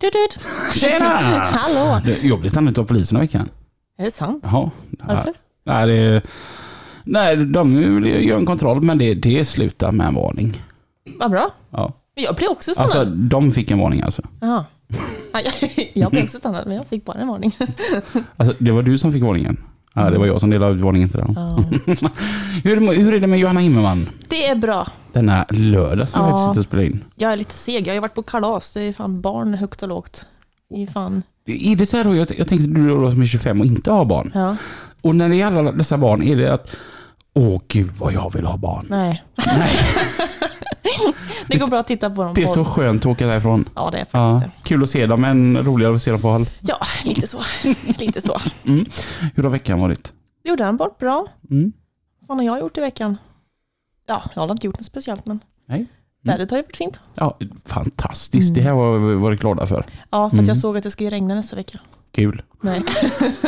Tut. Tjena! Hallå! Jag blir stannat av polisen i veckan. Är det sant? Jaha. Varför? Nej, det, nej, de göra en kontroll men det, det slutar med en varning. Vad bra. Ja. Jag blev också stannad. Alltså, de fick en varning alltså. Jaha. Ja, jag- Jag blev också stannad, men jag fick bara en varning. Alltså, det var du som fick varningen. Ja, det var jag som delade ut varningen till dem. Ja. Hur, hur är det med Johanna Himmelman? Det är bra. Denna lördag som vi Ja. faktiskt sitter och spelar in. Jag är lite seg. Jag har varit på kalas. Det är fan barn högt och lågt. Det är fan... Är det så här då, jag, jag tänkte du då som är 25 och inte har barn. Ja. Och när det är alla dessa barn, är det att Åh gud vad jag vill ha barn. Nej. det går bra att titta på dem. Det är så skönt att åka därifrån. Ja, det är Ja, faktiskt det. kul att se dem, men roligare att se dem på håll. Ja, lite så. Lite så. Hur har veckan varit? Jo, den var bra. Mm. Vad har jag gjort i veckan? Ja, jag har inte gjort något speciellt, men Nej. vädret har ju varit fint. Ja, fantastiskt. Det här har vi varit glada för. Ja, för att Mm. jag såg att det skulle regna nästa vecka. Kul. Nej.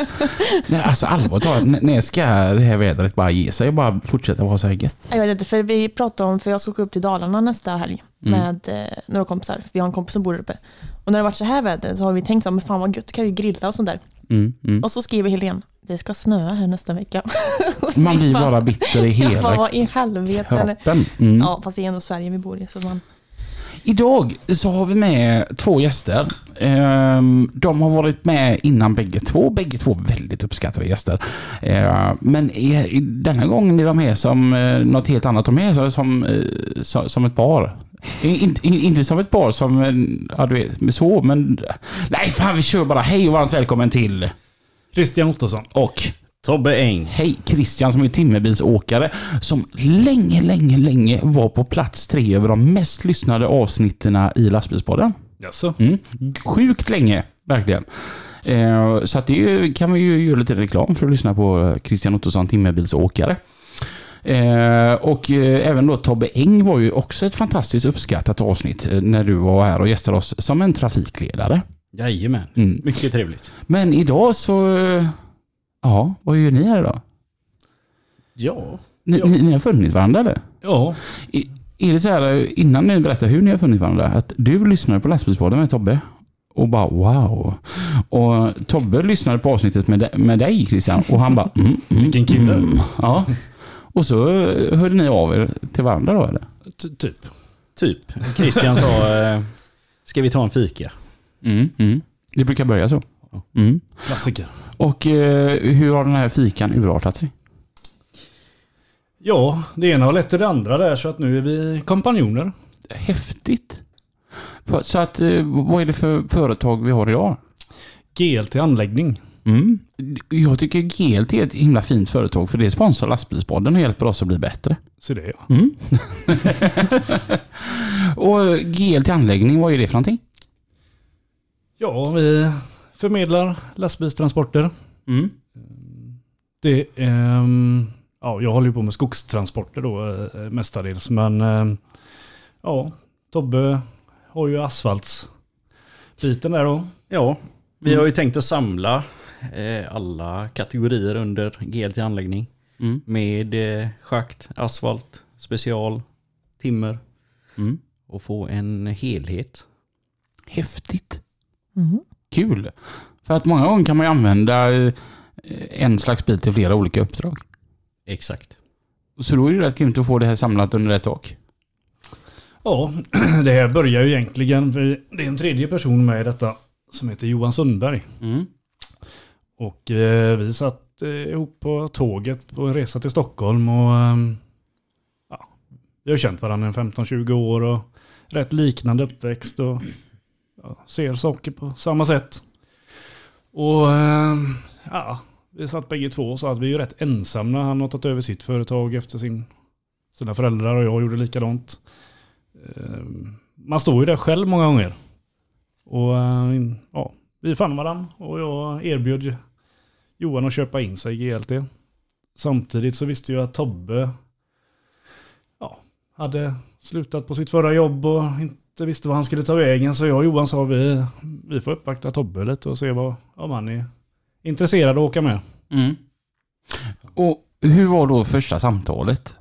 Nej, alltså allvarligt talat, när ska det här vädret bara ge sig och bara fortsätta vara så här gött? Jag vet inte, för vi pratade om, för jag ska åka upp till Dalarna nästa helg Mm. med eh, några kompisar. Vi har en kompis som bor där uppe. Och när det varit så här väder så har vi tänkt så här, men fan vad gött, kan vi grilla och sånt där. Mm, mm. Och så skriver Helene, det ska snöa här nästa vecka. Man blir bara bitter i hela vad i helvete. Eller? kroppen. Mm. Ja, fast det är ändå Sverige vi bor i. Så man, Idag så har vi med två gäster. Ehm, De har varit med innan bägge två. Bägge två väldigt uppskattade gäster. Ehm, Men denna gången är de här som eh, något helt annat. De är som, eh, som ett par. I- Inte, i- inte som ett par som, eh, ja du vet, så men... Nej fan vi kör bara. Hej och varmt välkommen till... Christian Ottosson. Och Tobbe Eng. hej Christian som är timmerbilsåkare. Som länge, länge, länge var på plats tre över de mest lyssnade avsnitten i lastbilspodden. Jaså? Mm. Sjukt länge, verkligen. Eh, så att det kan vi ju göra lite reklam för att lyssna på Christian Ottosson, timmerbilsåkare. Eh, och eh, även då Tobbe Eng var ju också ett fantastiskt uppskattat avsnitt eh, när du var här och gästade oss som en trafikledare. Jajamän. Mm. Mycket trevligt. Men idag så... Ja, vad gör ni här idag? Ja. Ni, Ja. ni, ni har funnit varandra eller? Ja. Är det så här, innan ni berättar hur ni har funnit varandra, att du lyssnade på lastbilspodden med Tobbe och bara wow. Och Tobbe lyssnade på avsnittet med, med dig Christian och han bara mm, mm, Vilken kille. Mm. Ja. Och så hörde ni av er till varandra då eller? Ty- typ. Typ. Christian sa, eh, ska vi ta en fika? Mm. Mm. Det brukar börja så. Mm. Klassiker. Och eh, hur har den här fikan urartat sig? Ja, det ena har lett till det andra där så att nu är vi kompanjoner. Häftigt. Så att, eh, vad är det för företag vi har idag? GLT anläggning. Mm. Jag tycker GLT är ett himla fint företag för det sponsrar lastbilspodden och hjälper oss att bli bättre. Så det är jag. Mm. och GLT anläggning, vad är det för någonting? Ja, vi förmedlar lastbilstransporter. Mm. Det, ehm, ja, jag håller ju på med skogstransporter då eh, mestadels. Men ehm, ja, Tobbe har ju asfaltsbiten där då. Ja, vi har ju tänkt att samla eh, alla kategorier under GLT anläggning. Mm. Med eh, schakt, asfalt, special, timmer Mm. och få en helhet. Häftigt. Mhm. Kul. För att många gånger kan man ju använda eh, en slags bil till flera olika uppdrag. Exakt. Så då är det rätt grymt att få det här samlat under ett tak. Ja, det här börjar ju egentligen, för det är en tredje person med i detta som heter Johan Sundberg. Mm. Och eh, vi satt eh, ihop på tåget på en resa till Stockholm och ehm, ja, vi har känt varandra i 15-20 år och rätt liknande uppväxt och ser saker på samma sätt. Och ehm, ja, vi satt bägge två och sa att vi är ju rätt ensamma. Han har tagit över sitt företag efter sin sina föräldrar och jag gjorde likadant. Ehm, man står ju där själv många gånger. Och eh, ja, vi fann varandra och jag erbjöd Johan att köpa in sig i GLT. Samtidigt så visste jag att Tobbe ja, hade slutat på sitt förra jobb och inte visste vad han skulle ta vägen. Så jag och Johan sa vi, vi får uppvakta Tobbe lite och se vad, om han är intresserad att åka med. Mm. Och hur var då första samtalet?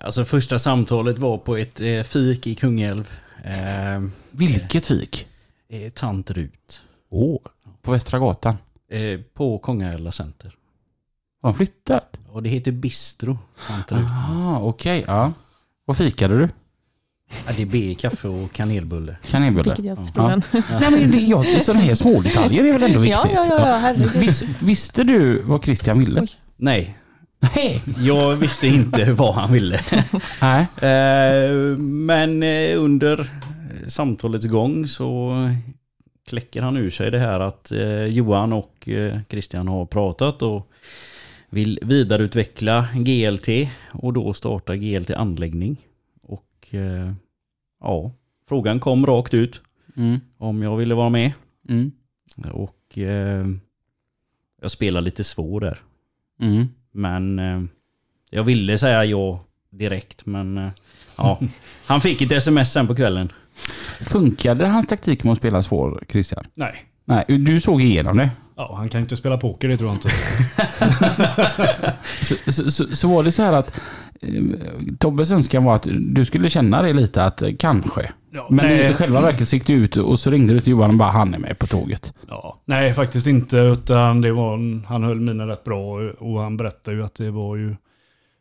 Alltså första samtalet var på ett eh, fik i Kungälv. Eh, Vilket fik? eh, Tant Rut. Åh, på Västra gatan. Eh, på Kongahälla Center. Har de flyttat? Och det heter Bistro. Tant Rut. Aha, okej. ja. Vad fikade du? Ja, det är B, kaffe och kanelbulle. Kanelbulle? Vilket jag filmen. Nej men det, jag, sådana här små detaljer är väl ändå Ja, viktigt? ja, ja, ja. Vis, visste du vad Christian ville? Oj. Nej, Nej. jag visste inte vad han ville. Nej. Eh, Men eh, under samtalets gång så kläcker han ur sig det här att eh, Johan och eh, Christian har pratat och vill vidareutveckla GLT och då starta GLT anläggning. Eh, ja, frågan kom rakt ut Mm. om jag ville vara med. Mm. Och eh, jag spelar lite svår där. Mm. Men eh, jag ville säga ja direkt men eh, ja. Han fick ett sms sen på kvällen. Funkade hans taktik med att spela svår, Christian? Nej. Nej, du såg igenom det. Ja, han kan inte spela poker, det tror jag inte. Så, så, så, så var det så här att Tobbes önskan var att du skulle känna det lite att eh, kanske. Ja, Men nej, i själva verket så gick du ut och så ringde du till Johan och bara han är med på tåget. ja, nej, faktiskt inte. Utan det var, en- han höll mina rätt bra och han berättade ju att det var ju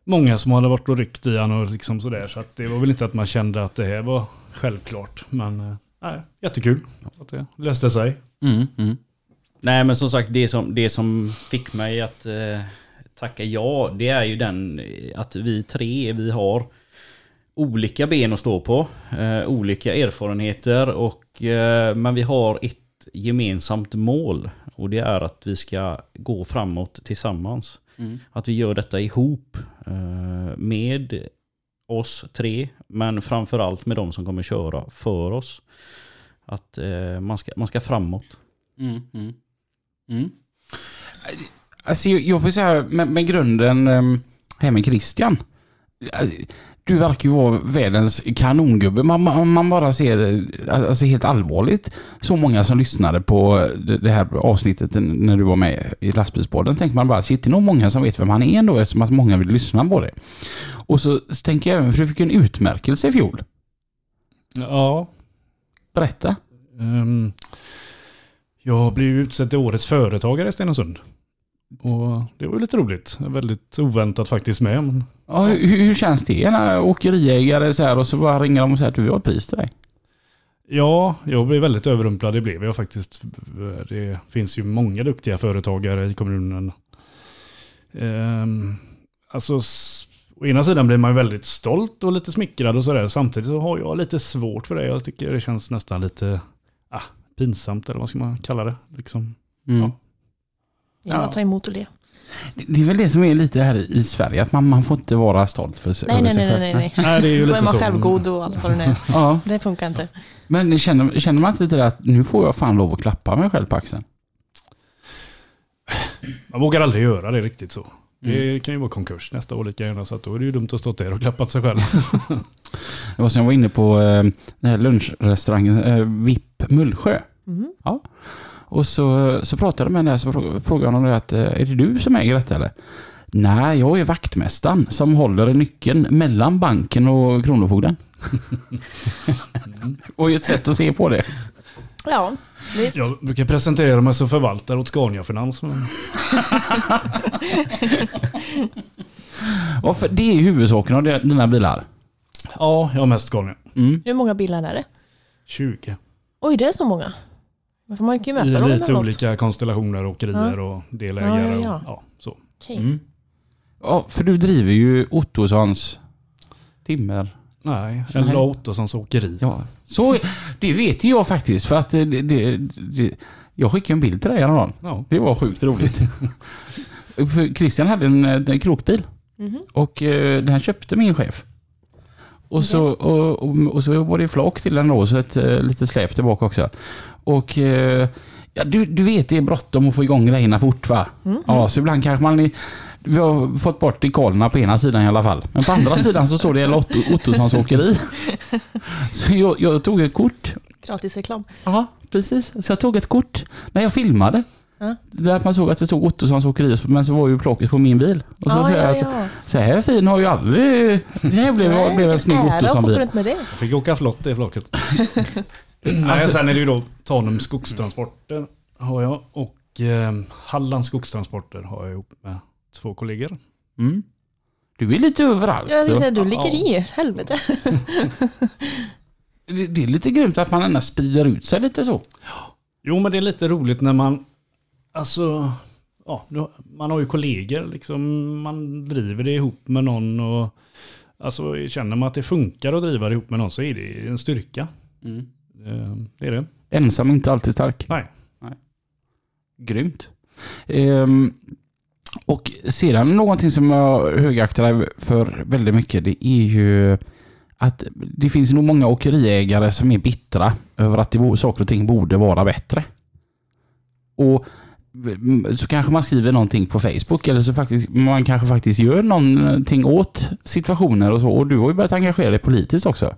många som hade varit och ryckt i han och liksom sådär. Så att det var väl inte att man kände att det här var självklart. Men eh, nej, jättekul att det löste sig. Mm, mm. Nej men som sagt det som, det som fick mig att eh, tacka ja det är ju den eh, att vi tre vi har olika ben att stå på. Eh, olika erfarenheter och eh, men vi har ett gemensamt mål. Och det är att vi ska gå framåt tillsammans. Mm. Att vi gör detta ihop eh, med oss tre, men framförallt med de som kommer köra för oss. Att eh, man, ska, man ska framåt. Mm, mm. Alltså jag, får säga med, med grunden um, här med Christian. Du verkar ju vara världens kanongubbe. Man, man, man bara ser eh, alltså helt allvarligt så många som lyssnade på det, här avsnittet när du var med i lastbilspodden. tänker man bara shit, det är nog många som vet vem han är ändå eftersom att många vill lyssna på det. Och så tänker jag även för du fick en utmärkelse i fjol. Ja, Berätta. ehm, jag blev utsedd till årets företagare i Stenungsund. Och det var ju lite roligt. Väldigt oväntat faktiskt med. Men Ja, hur, hur känns det när åkeriägare så här och så bara ringer de och säger att du har ett pris till dig? Ja, jag blev väldigt överrumplad. Det blev jag faktiskt. Det finns ju många duktiga företagare i kommunen. Ehm, alltså, å ena sidan blir man väldigt stolt och lite smickrad och sådär. Samtidigt så har jag lite svårt för det. Jag tycker det känns nästan lite ah, pinsamt eller vad ska man kalla det? Liksom. Mm. Ja. Det är bara Ja. att ta emot och le. Det är väl det som är lite här i Sverige, att man, man får inte vara stolt för sig, Nej, över nej, sig nej, själv. nej, nej. Nej, det är ju Då är man så. självgod och allt vad det är. Ja, Det funkar inte. men känner, känner man inte lite att nu får jag fan lov att klappa mig själv på axeln? Man vågar aldrig göra det riktigt så. Mm. Det kan ju vara konkurs nästa år lika gärna så att då är det ju dumt att stå där och klappa sig själv. Det var som jag var inne på eh, den här lunchrestaurangen eh, VIP Mullsjö. Mhm. Och så, så pratade jag med henne så frå- frågade jag honom att eh, är det du som äger detta eller? Nej, jag är vaktmästaren som håller nyckeln mellan banken och Kronofogden. och ett sätt att se på det. Ja, visst. Jag brukar presentera mig som förvaltare åt Scania Finans. Ja, för det är huvudsaken av dina bilar. Ja, jag har mest Scania. Mm. Hur många bilar är det? 20. Oj, det är så många. Men får man ju I möta dem lite eller något. olika konstellationer, åkerier och delägare. Ja, ja, Och, ja. ja, så. Okej. Mm. Ja, för du driver ju Ottossons timmer. Nej. L.A. Ottossons åkeri. Ja, så det vet ju jag faktiskt för att det, det, det, jag skickade en bild till dig häromdagen. Ja. Det var sjukt roligt. för Christian hade en, en krokbil. Mhm. Och eh, den köpte min chef. Och, så, och, och, och så var det flak till den då, så ett eh, litet släp tillbaka också. Och eh, ja, du, du vet, det är bråttom att få igång grejerna fort va? Mm. Ja, så ibland kanske man... är- Vi har fått bort dekalerna på ena sidan i alla fall. Men på andra sidan så står det L. Otto, Ottossons åkeri. Så jag, jag tog ett kort. Gratis reklam. Ja, precis. Så jag tog ett kort när jag filmade. Ja. Där man såg att det stod Ottossons åkeri, men så var ju plåket på min bil. Och så ja, säger jag ja, att ja. så här fin har ju aldrig... Det här blev, Nej, blev en snygg Ottosson-bil. runt med det. Jag fick åka flott det flaket. Nej, Alltså- sen är det ju då Tanum skogstransporter har jag och eh, Hallands skogstransporter har jag ihop med två kollegor. Mm. Du är lite överallt. Jag vill säga, du ligger i. Helvete. det, det är lite grymt att man ändå sprider ut sig lite så. Jo, men det är lite roligt när man, alltså, ja, man har ju kollegor liksom, man driver det ihop med någon och alltså känner man att det funkar att driva det ihop med någon så är det en styrka. Eh, Det är det. Ensam är inte alltid stark. Nej. Grymt. Ehm, och sedan någonting som jag högaktar för väldigt mycket, det är ju att det finns nog många åkeriägare som är bittra över att det, saker och ting borde vara bättre. Och så kanske man skriver någonting på Facebook eller så faktiskt man kanske faktiskt gör någonting åt situationer och så. Och du har ju börjat engagera dig politiskt också.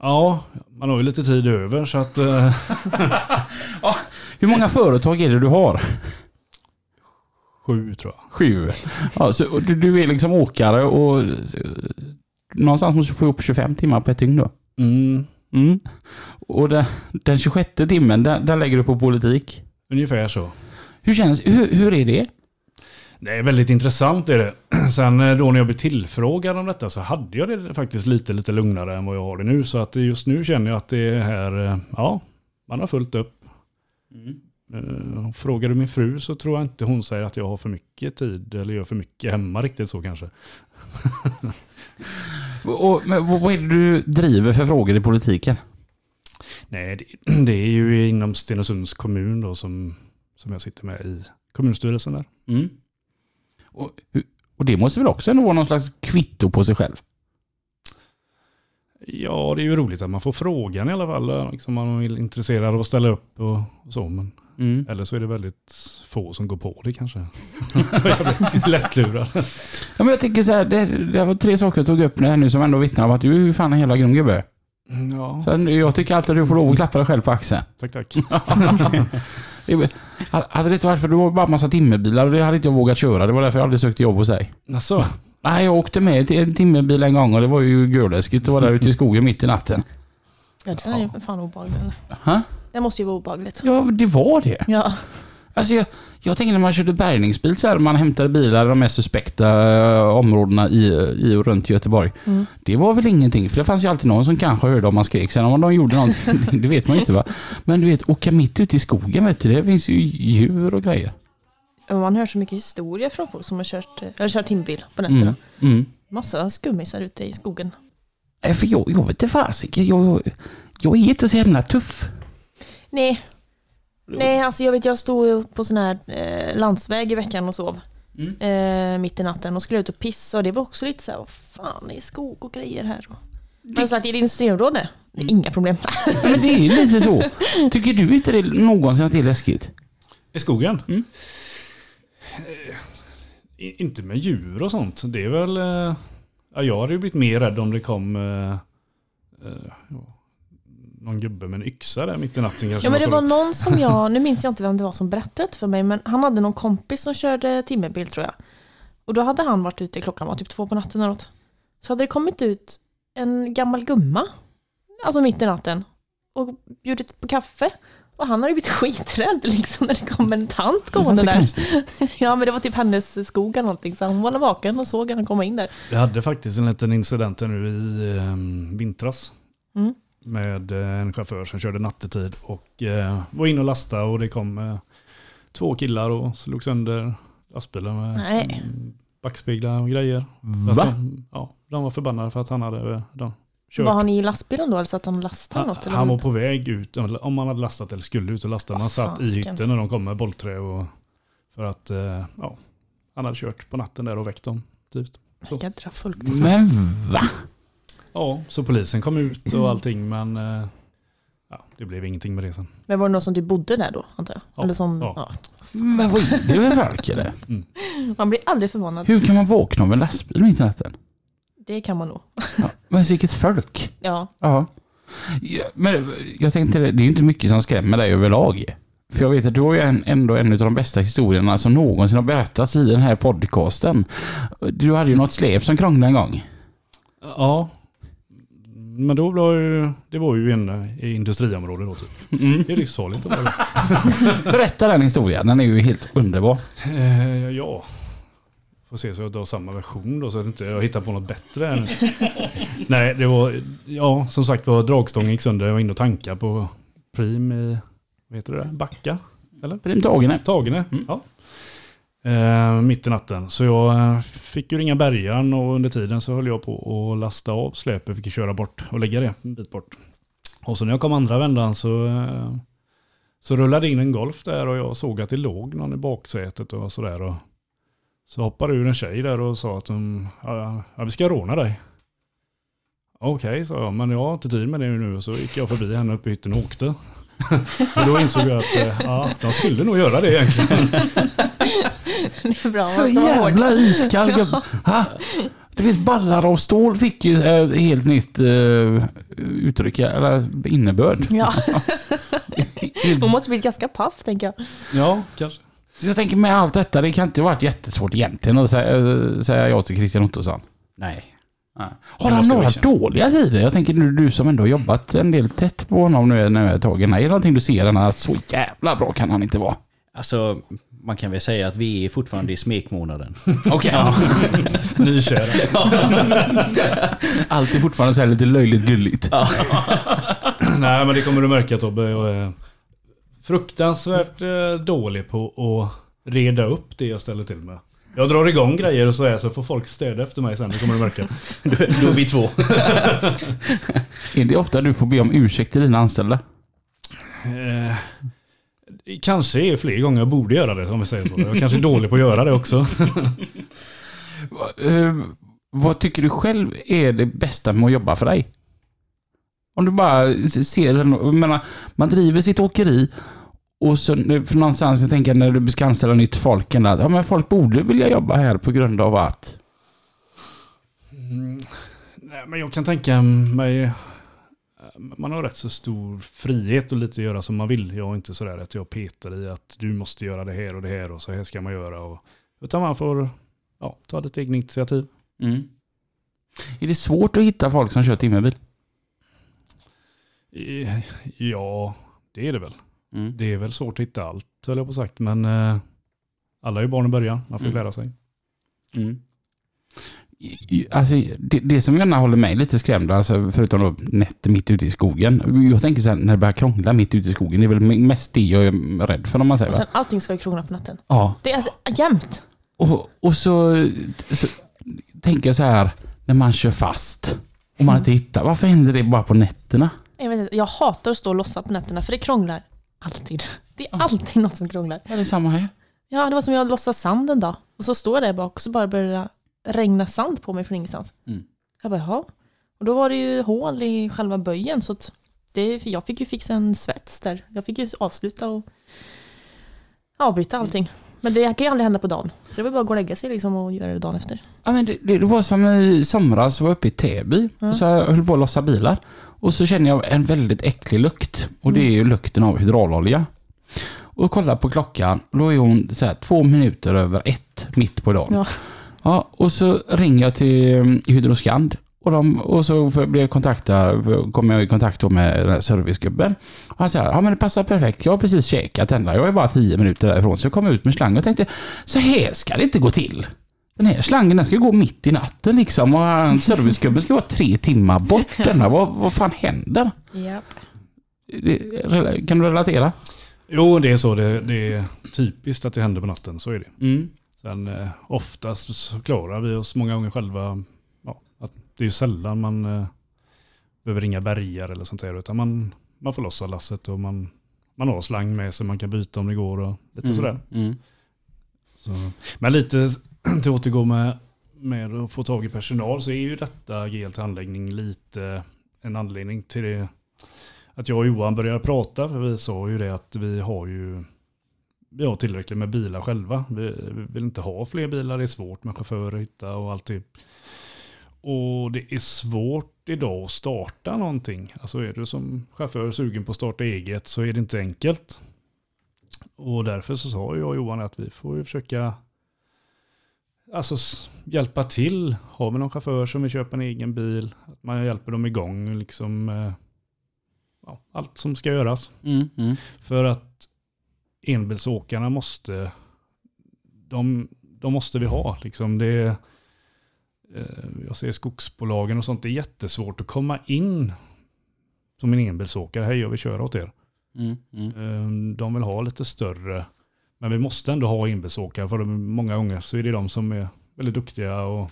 Ja, man har ju lite tid över så att eh, Hur många företag är det du har? sju tror jag. Sju. Ja, så du, du är liksom åkare och eh, någonstans måste du få ihop 25 timmar på ett dygn då. Mm, Mm. Och den, den 26 timmen, där, där lägger du på politik. ungefär så. Hur känns hur, hur är det? Det är väldigt intressant är det. Sen eh, då när jag blev tillfrågad om detta så hade jag det faktiskt lite, lite lugnare än vad jag har det nu. Så att just nu känner jag att det är här, eh, ja, man har fullt upp. Eh, Frågar du min fru så tror jag inte hon säger att jag har för mycket tid eller gör för mycket hemma riktigt så kanske. Och, men, vad är det du driver för frågor i politiken? Nej, det, det är ju inom Stenungsunds kommun då som, som jag sitter med i kommunstyrelsen där. Mm. Och, och det måste väl också ändå vara någon slags kvitto på sig själv? Ja, det är ju roligt att man får frågan i alla fall. eh, Liksom om man är intresserad av att ställa upp och, och så. Men Mm. Eller så är det väldigt få som går på det kanske. Lättlurad. Ja, men jag tänker så här, det, det var tre saker jag tog upp här nu som ändå vittnar om att du är ju fan en hela grym gubbe. Ja, Så jag tycker alltid att du får lov att klappa dig själv på axeln. tack tack. Det hade det inte varit för du var bara en massa timmerbilar och det hade inte jag vågat köra. Det var därför jag aldrig sökte jobb hos dig. Alltså, Nej, jag åkte med till en timmerbil en gång och det var ju görläskigt att vara där ute i skogen mitt i natten. Ja, det är ju fan obehagligt. Ha? Det måste ju vara obehagligt. Ja, det var det. Ja. Alltså jag, jag tänker när man körde bärgningsbil så här, man hämtade bilar i de mest suspekta eh, områdena i, i och runt Göteborg. Mm. Det var väl ingenting, för det fanns ju alltid någon som kanske hörde om man skrek. Sen om de gjorde någonting, det vet man ju inte va. Men du vet, åka mitt ute i skogen vet du, det finns ju djur och grejer. Man hör så mycket historia från folk som har kört, eller kört timbil på nätterna. Mm. Mm. Massa skummisar ute i skogen. För jag, jag vet inte fasiken, jag, jag är inte så jävla tuff. Nej. Nej, alltså jag vet jag stod på sån här eh, landsväg i veckan och sov. Mm. Eh, mitt i natten och skulle ut och pissa och det var också lite så här, vad fan det är skog och grejer här. Men så att i din industriområde, det är inga problem. Men det är lite så. Tycker du inte det någonsin att det är läskigt? i skogen? Mm. Eh, inte med djur och sånt. Det är väl... eh, Ja, jag hade ju blivit mer rädd om det kom eh, eh, ja, någon gubbe med en yxa där mitt i natten kanske. Ja men det var någon som jag, nu minns jag inte vem det var som berättade för mig, men han hade någon kompis som körde timmerbil tror jag. Och då hade han varit ute, klockan var typ två på natten eller något. Så hade det kommit ut en gammal gumma, alltså mitt i natten, och bjudit på kaffe. Och han hade blivit skiträdd liksom när det kom en tant gående där. konstigt. Ja men det var typ hennes skog eller någonting, så hon var vaken och såg han komma in där. Vi hade faktiskt en liten incident nu i eh, vintras. Mm. Med eh, en chaufför som körde nattetid och eh, var inne och lastade och det kom eh, två killar och slog sönder lastbilen med Nej. mm, backspeglar och grejer. Va? De, ja, de var förbannade för att han hade eh, de, kört. Var han i lastbilen då eller så att han lastade han, något? Eller? han var på väg ut, om han hade lastat eller skulle ut och lasta. Man satt i hytten när de kom med bollträ och för att eh, ja, han hade kört på natten där och väckt dem. Typ. Jädra fullt. Men va? Ja, så polisen kom ut och allting men eh, ja, det blev ingenting med det sen. Men var det någon som du bodde där då, antar jag? Ja, Eller som, ja. ja. Men vad är det för folk eller? Man blir aldrig förvånad. Hur kan man vakna av en lastbil mitt i natten? Det kan man nog. Ja, men vilket folk. Ja. Ja. Men jag tänkte, det är ju inte mycket som skrämmer dig överlag. För jag vet att du har ju en, ändå en av de bästa historierna som någonsin har berättats i den här podcasten. Du hade ju något släp som krånglade en gång. Ja. Men då var ju, det var ju inne i industriområdet då typ. Mm. Det är livsfarligt att vara där. Berätta den historien, den är ju helt underbar. Eh, ja. Får se så jag tar samma version då så att inte jag hittar på något bättre. Än. Nej, det var, ja som sagt var dragstången gick sönder. Jag var inne och tankade på Prim i, vad heter det där? Backa? Prim Tagene. Tagene, Mm. ja. Eh, mitt i natten. Så jag eh, fick ju ringa bärgaren och under tiden så höll jag på att lasta av släpet. Fick köra bort och lägga det en bit bort. Och så när jag kom andra vändan så, eh, så rullade in en Golf där och jag såg att det låg någon i baksätet och sådär. Och så hoppade ur en tjej där och sa att de, ja, vi ska råna dig. Okej, sa jag, men jag har inte tid med det nu. Så gick jag förbi henne uppe i hytten och åkte och då insåg jag att eh, ja, de skulle nog göra det egentligen. Det är bra. Så jävla iskall. Ha? Du vet ballar av stål fick ju ett helt nytt uh, uttryck, eller innebörd. Ja, hon måste bli ganska paff tänker jag. Ja, kanske. Så jag tänker med allt detta, det kan inte ha varit jättesvårt egentligen att säga, säga ja till Christian Ottosson. Nej. Har han några dåliga sidor? Jag tänker nu du som ändå har jobbat en del tätt på honom nu, nu ett tag. Är det någonting du ser att så jävla bra kan han inte vara? Alltså, man kan väl säga att vi är fortfarande i smekmånaden. Okej. Nykära. Allt är fortfarande så här lite löjligt gulligt. Nej, men det kommer du märka Tobbe. Jag är fruktansvärt eh, dålig på att reda upp det jag ställer till med. Jag drar igång grejer och så är så får folk städa efter mig sen, det kommer du märka. Då, är vi två. Är det ofta du får be om ursäkt till dina anställda? Eh, det kanske är fler gånger jag borde göra det, om vi säger så. Jag kanske är dålig på att göra det också. Eh, vad tycker du själv är det bästa med att jobba för dig? Om du bara ser, menar, man driver sitt åkeri och så för någonstans, jag tänker när du ska anställa nytt folk, att ja, men folk borde vilja jobba här på grund av att... Mm, nej, men jag kan tänka mig... Man har rätt så stor frihet och lite att göra som man vill. Jag är inte sådär att jag petar i att du måste göra det här och det här och så här ska man göra. Och, utan man får ja, ta lite egna initiativ. Är det svårt att hitta folk som kör timmerbil? Ja, det är det väl. Mm. Det är väl svårt att hitta allt, höll jag på sagt. Men eh, alla är ju barn i början. Man får Mm. lära sig. Mm. Alltså, det, det som gärna håller mig lite skrämd, alltså, förutom då nätter mitt ute i skogen. Jag tänker så här, när det börjar krångla mitt ute i skogen, det är väl mest det jag är rädd för om man säger Och va? sen allting ska ju krångla på natten. Ja. Det är alltså jämt. Och, och så, så tänker jag så här, när man kör fast och man inte hittar, varför händer det bara på nätterna? Jag, vet inte, jag hatar att stå och lossa på nätterna för det krånglar alltid. Det är alltid något som krånglar. Ja, det är samma här. Ja, det var som jag lossade sand en dag. Och så står jag där bak och så bara börjar det regna sand på mig från ingenstans. Mm. Jag bara, jaha. Och då var det ju hål i själva böjen så att det, jag fick ju fixa en svets där. Jag fick ju avsluta och avbryta allting. Men det kan ju aldrig hända på dagen. Så det var bara att gå och lägga sig liksom och göra det dagen efter. Ja, men det, det var som i somras, var uppe i Täby Ja. och så jag höll på att lossa bilar. Och så känner jag en väldigt äcklig lukt. Och det är ju lukten av hydraulolja. Och kollar på klockan, då är hon så här, två minuter över ett mitt på dagen. Ja. Ja, och så ringer jag till um, Hydroskand. Och, de, och så blir jag kontakta, kommer jag i kontakt med servicegubben. Och han säger, ja men det passar perfekt, jag har precis käkat ända, jag är bara tio minuter därifrån. Så jag kom ut med slang och tänkte, så här ska det inte gå till. Den här slangen den ska gå mitt i natten liksom och servicegubben ska vara tre timmar bort denna. Vad, vad fan händer? Det- Kan du relatera? Jo, det är så. Det, det är typiskt att det händer på natten. Så är det. Mm. Sen eh, oftast så klarar vi oss många gånger själva. Ja, att det är ju sällan man eh, behöver ringa bärgare eller sånt där. Utan man, man får lossa lasset och man, man har slang med sig man kan byta om det går och lite sådär. Mm. Så. Men lite till att återgå med, med att få tag i personal så är ju detta GLT anläggning lite en anledning till det. Att jag och Johan började prata, för vi sa ju det att vi har ju vi har tillräckligt med bilar själva. Vi, vi vill inte ha fler bilar, det är svårt med chaufförer att hitta och alltid. Typ. Och det är svårt idag att starta någonting. Alltså är du som chaufför sugen på att starta eget så är det inte enkelt. Och därför så sa jag och Johan att vi får ju försöka alltså, hjälpa till. Har vi någon chaufför som vill köpa en egen bil, att man hjälper dem igång liksom. eh, Ja, allt som ska göras. Mm, mm. För att enbilsåkarna måste, de, de måste vi ha. Liksom det, eh, jag ser skogsbolagen och sånt, det är jättesvårt att komma in som en enbilsåkare. Hej, jag vill köra åt er. Mm, mm. Eh, De vill ha lite större, men vi måste ändå ha enbilsåkare för de, många gånger så är det de som är väldigt duktiga och,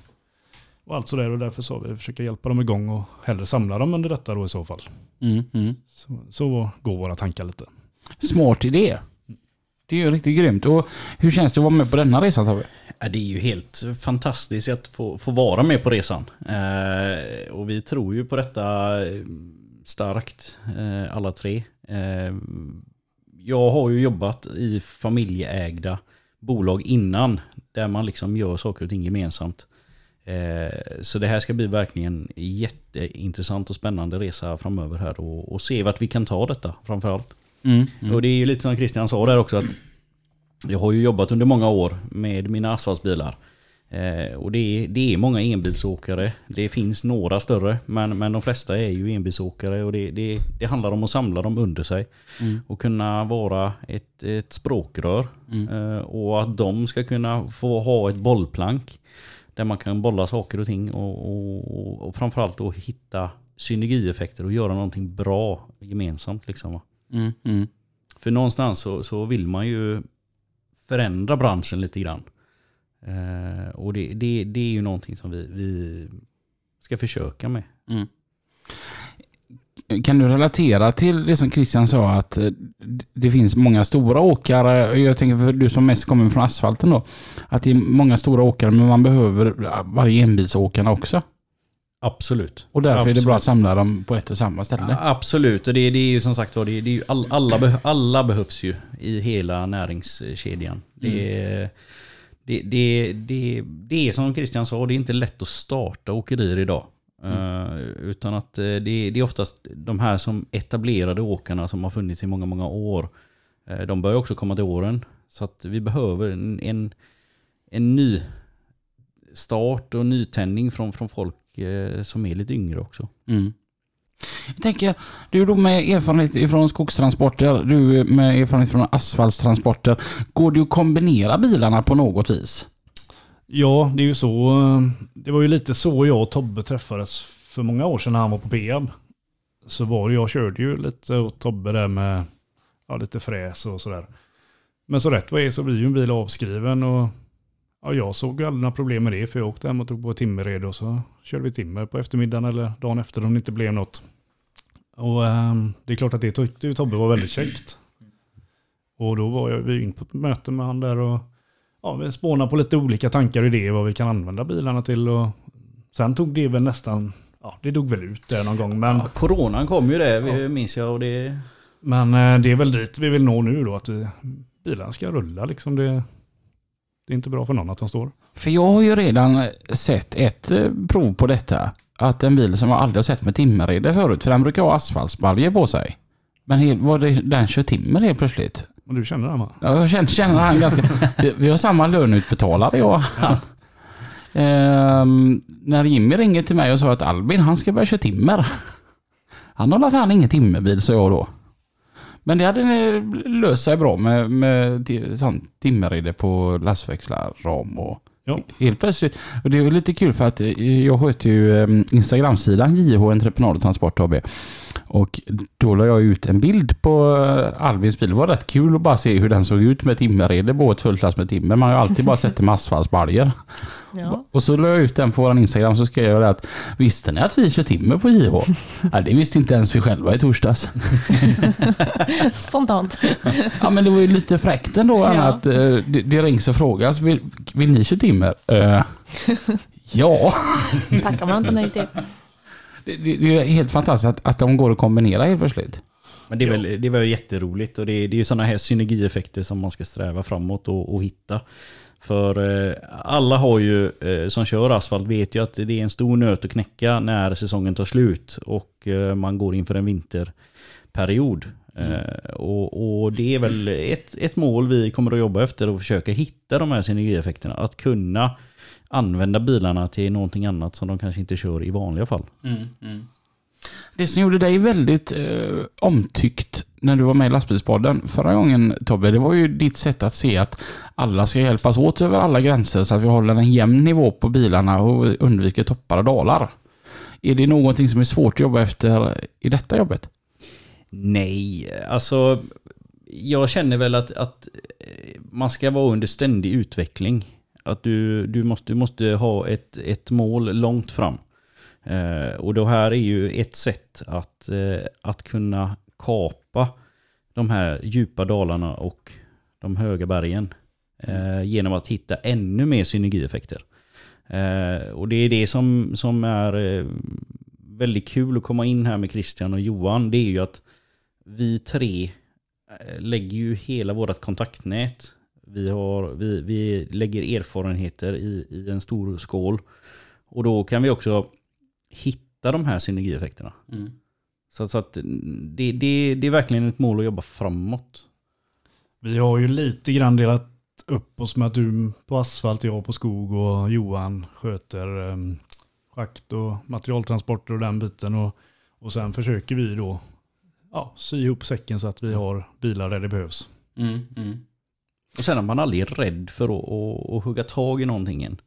och allt sådär och därför sa vi försöka hjälpa dem igång och hellre samla dem under detta då i så fall. Mm, mm. Så, så går våra tankar lite. Smart idé. Det är ju riktigt grymt. Och hur känns det att vara med på denna resan Tobbe? Ja, det är ju helt fantastiskt att få, få vara med på resan. Eh, och vi tror ju på detta eh, starkt, eh, alla tre. Eh, jag har ju jobbat i familjeägda bolag innan, där man liksom gör saker och ting gemensamt. Eh, så det här ska bli verkligen en jätteintressant och spännande resa framöver här och, och se vart vi kan ta detta framförallt. Mm, mm. Och det är ju lite som Christian sa där också att jag har ju jobbat under många år med mina asfaltsbilar. Eh, och det är, det är många enbilsåkare. Det finns några större, men, men de flesta är ju enbilsåkare och det, det, det handlar om att samla dem under sig. Mm. Och kunna vara ett, ett språkrör. Mm. Eh, och att de ska kunna få ha ett bollplank. Där man kan bolla saker och ting och, och, och framförallt då hitta synergieffekter och göra någonting bra gemensamt. Liksom. Mm, mm. För någonstans så, så vill man ju förändra branschen lite grann. Eh, och det, det, det är ju någonting som vi, vi ska försöka med. Mm. Kan du relatera till det som Christian sa att eh, det finns många stora åkare, jag tänker för du som mest kommer från asfalten då, att det är många stora åkare men man behöver varje enbilsåkarna också. Absolut. Och därför är det Absolut. bra att samla dem på ett och samma ställe. Ja, Absolut, och det, det är ju som sagt var, det, det är ju all, alla, alla behövs ju i hela näringskedjan. Det, är- det, det, det, det är som Christian sa, det är inte lätt att starta åkerier idag. Eh, utan att eh, det, det är oftast de här som etablerade åkarna som har funnits i många, många år. Eh, de börjar också komma till åren. Så att vi behöver en, en, en ny start och nytändning från, från folk som är lite yngre också. Mm. Jag tänker, du då med erfarenhet från skogstransporter, du med erfarenhet från asfaltstransporter. Går det att kombinera bilarna på något vis? Ja, det är ju så. Det var ju lite så jag och Tobbe träffades för många år sedan när han var på Peab. Så var det, jag körde ju lite åt Tobbe där med ja, lite fräs och sådär. Men så rätt vad är så blir ju en bil avskriven och ja, jag såg ju aldrig några problem med det för jag åkte hem och tog på timmerred och så körde vi timmer på eftermiddagen eller dagen efter om det inte blev något. Och ehm, det är klart att det tyckte ju Tobbe var väldigt käckt. Och då var jag, vi in på ett möte med han där och ja, vi spånar på lite olika tankar och idéer vad vi kan använda bilarna till. Och sen tog det väl nästan, ja det dog väl ut där någon gång. Men, Ja, coronan kom ju det, vi- minns jag. Och det, men eh, det är väl dit vi vill nå nu då, att vi, bilarna ska rulla liksom. Det, det är inte bra för någon att de står. För jag har ju redan sett ett eh, prov på detta. Att en bil som jag aldrig har sett med timmerrede förut, för den brukar ha asfaltsbaljer på sig. Men helt, var det, den kör timmer helt plötsligt. Och du känner det va? Ja, Jag känner, känner han ganska... Vi- Vi har samma löneutbetalare jag. Ehm, när Jimmy ringer till mig och sa att Albin han ska börja köra timmer. Han har fall ingen timmerbil sa jag då. Men det hade löst sig bra med, med timmerrede på lastväxlar, ram och Ja. helt plötsligt. Och det är lite kul för att eh, jag sköter ju eh, Instagramsidan JH Entreprenad och Transport AB. Och då la jag ut en bild på eh, Albins bil. Det var rätt kul att bara se hur den såg ut med timmerrede på ett fullt med timmer. Man har ju alltid bara sett det med asfaltsbaljer. Ja. Och så la jag ut den på vår Instagram så skrev jag det att Visste ni att vi kör timmer på JH? ja, det visste inte ens vi själva i torsdags. Spontant. Ja men det var ju lite fräckt ändå Ja. att det, det rings och frågas. Vill, ni köra timmer? Eh, Ja, Tackar man inte nej till. det, det, det är helt fantastiskt att, att de går att kombinera helt plötsligt. Men det är, väl, det är väl jätteroligt och det är, det är ju sådana här synergieffekter som man ska sträva framåt och, och hitta. För eh, alla har ju, eh, som kör asfalt vet ju att det är en stor nöt att knäcka när säsongen tar slut och eh, man går inför en vinterperiod. Eh, och, och det är väl ett, ett mål vi kommer att jobba efter och försöka hitta de här synergieffekterna. Att kunna använda bilarna till någonting annat som de kanske inte kör i vanliga fall. Det som gjorde dig väldigt eh, omtyckt när du var med i lastbilspodden förra gången Tobbe, det var ju ditt sätt att se att alla ska hjälpas åt över alla gränser så att vi håller en jämn nivå på bilarna och undviker toppar och dalar. Är det någonting som är svårt att jobba efter i detta jobbet? Nej, alltså jag känner väl att, att eh, man ska vara under ständig utveckling. Att du, du, måste, du måste ha ett, ett mål långt fram. Eh, och det här är ju ett sätt att, eh, att kunna kapa de här djupa dalarna och de höga bergen. Eh, genom att hitta ännu mer synergieffekter. Eh, och det är det som, som är eh, väldigt kul att komma in här med Christian och Johan. Det är ju att vi tre eh, lägger ju hela vårt kontaktnät. Vi, har, vi, vi lägger erfarenheter i, i en stor skål. Och då kan vi också hitta de här synergieffekterna. Så, så att det, det, det är verkligen ett mål att jobba framåt. Vi har ju lite grann delat upp oss med att du på asfalt, jag på skog och Johan sköter um, schakt och materialtransporter och den biten. Och, och sen försöker vi då ja, sy ihop säcken så att vi har bilar där det behövs. Och sen är man aldrig rädd för att, att, att hugga tag i någonting än.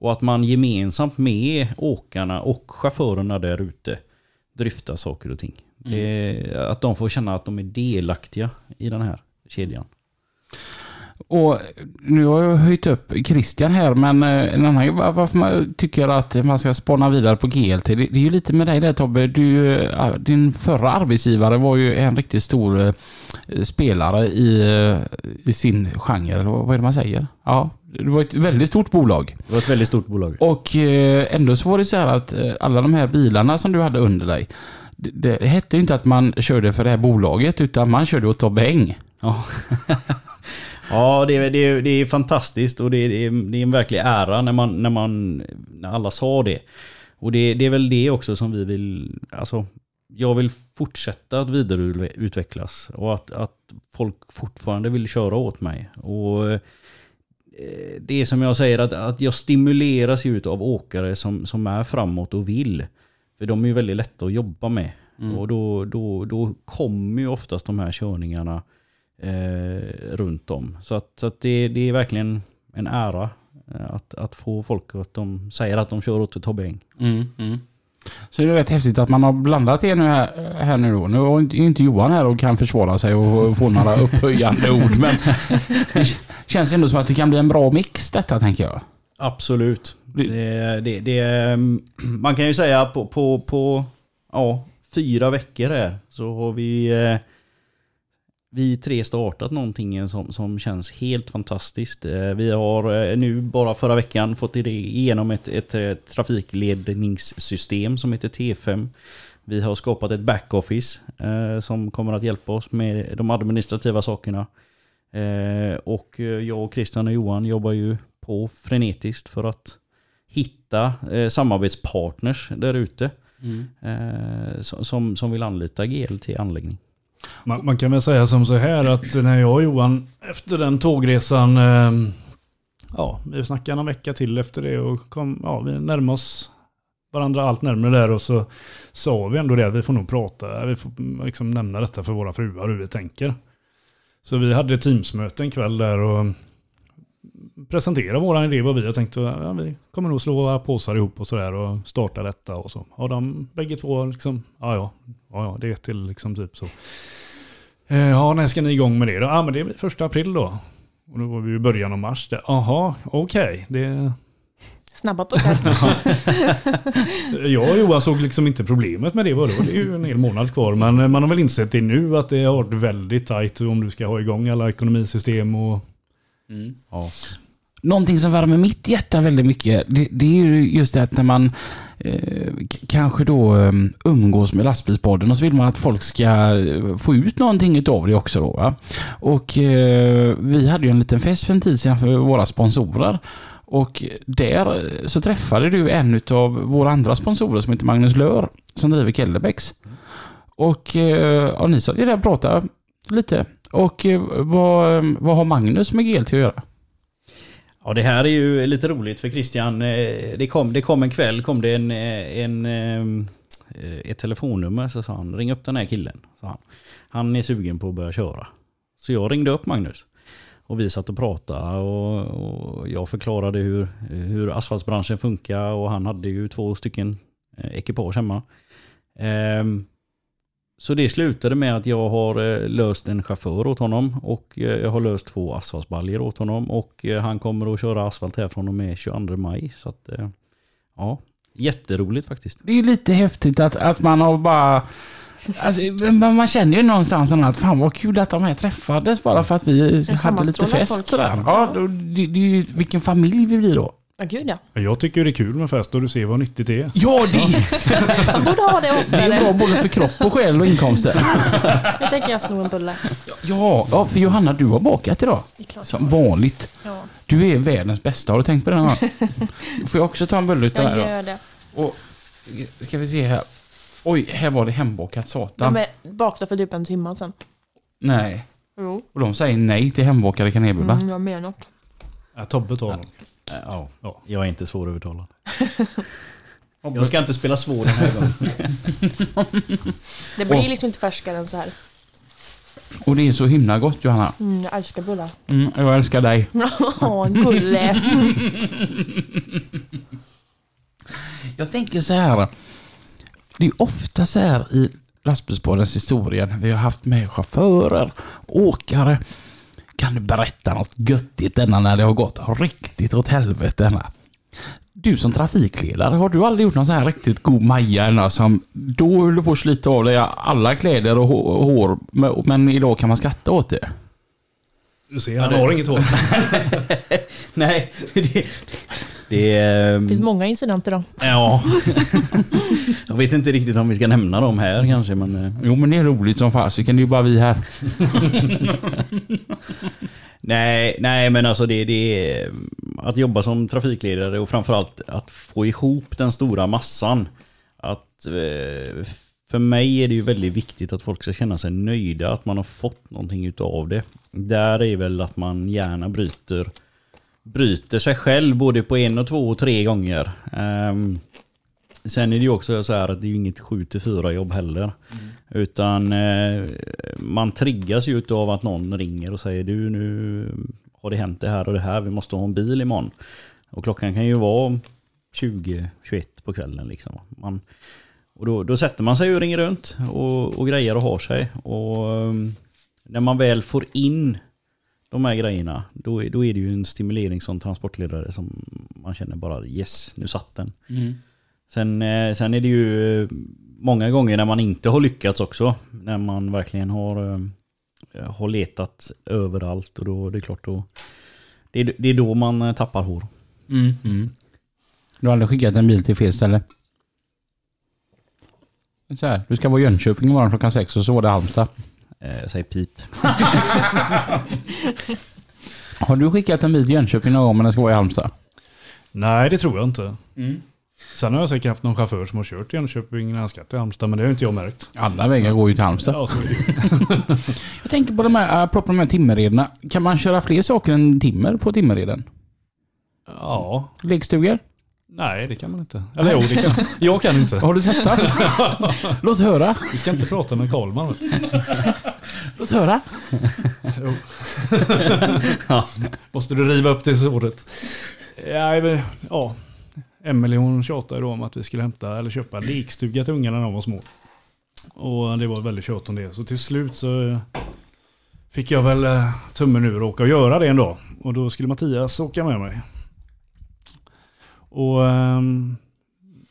Och att man gemensamt med åkarna och chaufförerna där ute dryftar saker och ting. Det, att de får känna att de är delaktiga i den här kedjan. Och nu har jag höjt upp Christian här, men eh, en annan var- varför man tycker att man ska spana vidare på GLT, det, det är ju lite med dig där Tobbe. Du, eh, din förra arbetsgivare var ju en riktigt stor eh, spelare i, i sin genre, eller vad är det man säger? Ja, det var ett väldigt stort bolag. Det var ett väldigt stort bolag. Och ändå så var det så här att alla de här bilarna som du hade under dig, det, det hette ju inte att man körde för det här bolaget, utan man körde åt Tobbe Eng. Ja, ja det, är, det, är, det är fantastiskt och det är, det är, en verklig ära när, man, när, man, när alla sa det. Och det, det är väl det också som vi vill, alltså jag vill fortsätta att vidareutvecklas och att, att folk fortfarande vill köra åt mig. Och eh, det är som jag säger att, att jag stimuleras ju av åkare som, som är framåt och vill. För de är ju väldigt lätta att jobba med. Och då, då, då kommer ju oftast de här körningarna eh, runt om. Så, att, så att det, det är verkligen en ära eh, att, att få folk att de säger att de kör åt Tobbe Eng. Så det är rätt häftigt att man har blandat det nu här, här nu då. Nu är inte- Johan här och kan försvara sig och få några upphöjande ord, men det känns ändå som att det kan bli en bra mix detta, tänker jag. Absolut. Det- Det, det, det, mm, man kan ju säga på, på, på ja, fyra veckor här så har vi eh, vi tre startat någonting som, som känns helt fantastiskt. Eh, Vi har eh, nu bara förra veckan fått igenom ett, ett eh, trafikledningssystem som heter T5. Vi har skapat ett backoffice eh, som kommer att hjälpa oss med de administrativa sakerna. Eh, och jag och Christian och Johan jobbar ju på frenetiskt för att hitta eh, samarbetspartners där ute. Som- som, som vill anlita GL till anläggning. Man, man kan väl säga som så här att när jag och Johan efter den tågresan, eh, ja, vi snackade någon vecka till efter det och kom, ja, vi närmade oss varandra allt närmare där och så sa vi ändå det att vi får nog prata, vi får liksom nämna detta för våra fruar hur vi tänker. Så vi hade ett teamsmöte en kväll där och presenterade våran idé vad vi har tänkt. Ja, vi kommer nog slå våra påsar ihop och sådär och starta detta och så. Och de bägge två liksom, ja ja, ja, ja det är till liksom typ så. Eh, Ja, när ska ni igång med det då? Ja, men det är första april då. Och då var vi i början av mars. där. Jaha, okej. Det... Snabba puckar. Jag och Johan såg liksom inte problemet med det. Vadå? Det är ju en hel månad kvar. Men eh, man har väl insett det nu att det har varit väldigt tajt om du ska ha igång alla ekonomisystem och... Ja. Någonting som värmer mitt hjärta väldigt mycket, det, det är ju just det att när man eh, kanske då eh, umgås med lastbilspodden och så vill man att folk ska eh, få ut någonting utav det också då. Va? Och eh, vi hade ju en liten fest för en tid sedan för våra sponsorer. Och där eh, så träffade du en utav våra andra sponsorer som heter Magnus Lör som driver Kellebecks. Och eh, ja, ni satt ju där och pratade lite. Och eh, vad, vad har Magnus med GLT att göra? Ja det här är ju lite roligt för Christian. Eh, det kom, det kom en kväll kom det en, eh, en, eh, ett telefonnummer så sa han ring upp den här killen. Sa han. han är sugen på att börja köra. Så jag ringde upp Magnus. Och vi satt och pratade och, och jag förklarade hur, hur asfaltsbranschen funkar och han hade ju två stycken ekipage hemma. Ehm, så det slutade med att jag har eh, löst en chaufför åt honom och eh, jag har löst två asfaltsbaljer åt honom och eh, han kommer att köra asfalt här från och med 22 maj. Så att, ja, jätteroligt faktiskt. Det är lite häftigt att, att man har bara... Alltså, men man känner ju någonstans att fan vad kul att de här träffades bara för att vi hade lite fest sådär. Ja, det, det är ju vilken familj vi blir då. Ja, gud ja. Jag tycker det är kul med fest och du ser vad nyttigt det är. Ja, det, Jag borde ha det det är oftare. bra både för kropp och själ och inkomster. Nu tänker jag sno en bulle. Ja, ja, för Johanna du har bakat idag. Det är klart. Som vanligt. Ja, Du är världens bästa, har du tänkt på det någon? Får jag också ta en bulle utav det jag här då? gör det. Och, ska vi se här. Oj, här var det hembakat satan. De är bakta för typ en timme sedan. Nej. Jo, Och de säger nej till hembakade kanelbullar. mm, jag menar något. Ja, Tobbe tar dem. Ja, Ja. jag är inte svårövertalad. Jag ska inte spela svår den här gången. Det blir Åh. liksom inte färskare än så här. Och det är så himla gott Johanna. Mm, jag älskar bullar. Mm, jag älskar dig. Ja, gulle. Jag tänker så här. Det är ofta så här i lastbilspoddens historia när vi har haft med chaufförer, åkare. Kan du berätta något göttigt denna när det har gått riktigt åt helvete denna? Du som trafikledare, har du aldrig gjort någon så här riktigt god Maja ännu som då höll du på att slita av dig alla kläder och hå- och hår, men- men idag kan man skratta åt det? Du ser, han har inget hår. Nej, det... Det. Det finns många incidenter då. Ja. Jag vet inte riktigt om vi ska nämna dem här kanske men... eh, Jo men det är roligt som fasiken, det är ju bara vi här. Nej, nej men alltså det, det är att jobba som trafikledare och framförallt att få ihop den stora massan. Att eh, för mig är det ju väldigt viktigt att folk ska känna sig nöjda, att man har fått någonting utav det. Där är väl att man gärna bryter, bryter sig själv både på en och två och tre gånger. Ehm, sen är det ju också så här att det är inget 7-4 jobb heller. Utan eh, man triggas ju utav att någon ringer och säger du nu har det hänt det här och det här, vi måste ha en bil imorgon. Och klockan kan ju vara 20-21 på kvällen liksom. Man, och då, då sätter man sig och ringer runt och, och grejer och har sig. Och um, när man väl får in de här grejerna, då, då är det ju en stimulering som transportledare som man känner bara yes, nu satt den. Sen, eh, sen är det ju eh, många gånger när man inte har lyckats också. När man verkligen har, eh, har letat överallt och då det är klart då. Det är, det är då man tappar hår. Mm. Mm. Du har aldrig skickat en bil till fel ställe? Så här, du ska vara i Jönköping imorgon klockan sex och så var det Halmstad. Eh, Jag säger pip. Har du skickat en bil till Jönköping någon gång men den ska vara i Halmstad? Nej, det tror jag inte. Mm. Sen har jag säkert haft någon chaufför som har kört till Jönköping när han ska till Halmstad, men det har inte jag märkt. Alla vägar går ju till Halmstad. Ja, så är det ju. Jag tänker på de här, apropå de här timmerrederna. Kan man köra fler saker än timmer på timmerreden? ja, Lekstugor? Nej det kan man inte. Eller jo, det kan jag. kan inte. Har du testat? Låt höra. Du ska inte prata med Karlman. Låt höra. Jo. Måste du riva upp det såret? Ja, men, ja. Emelie hon tjatade då om att vi skulle hämta eller köpa lekstuga till ungarna när de var små. Och det var väldigt tjat om det. Så till slut så fick jag väl eh, tummen ur och åka och göra det en dag. Och då skulle Mattias åka med mig. Och ehm,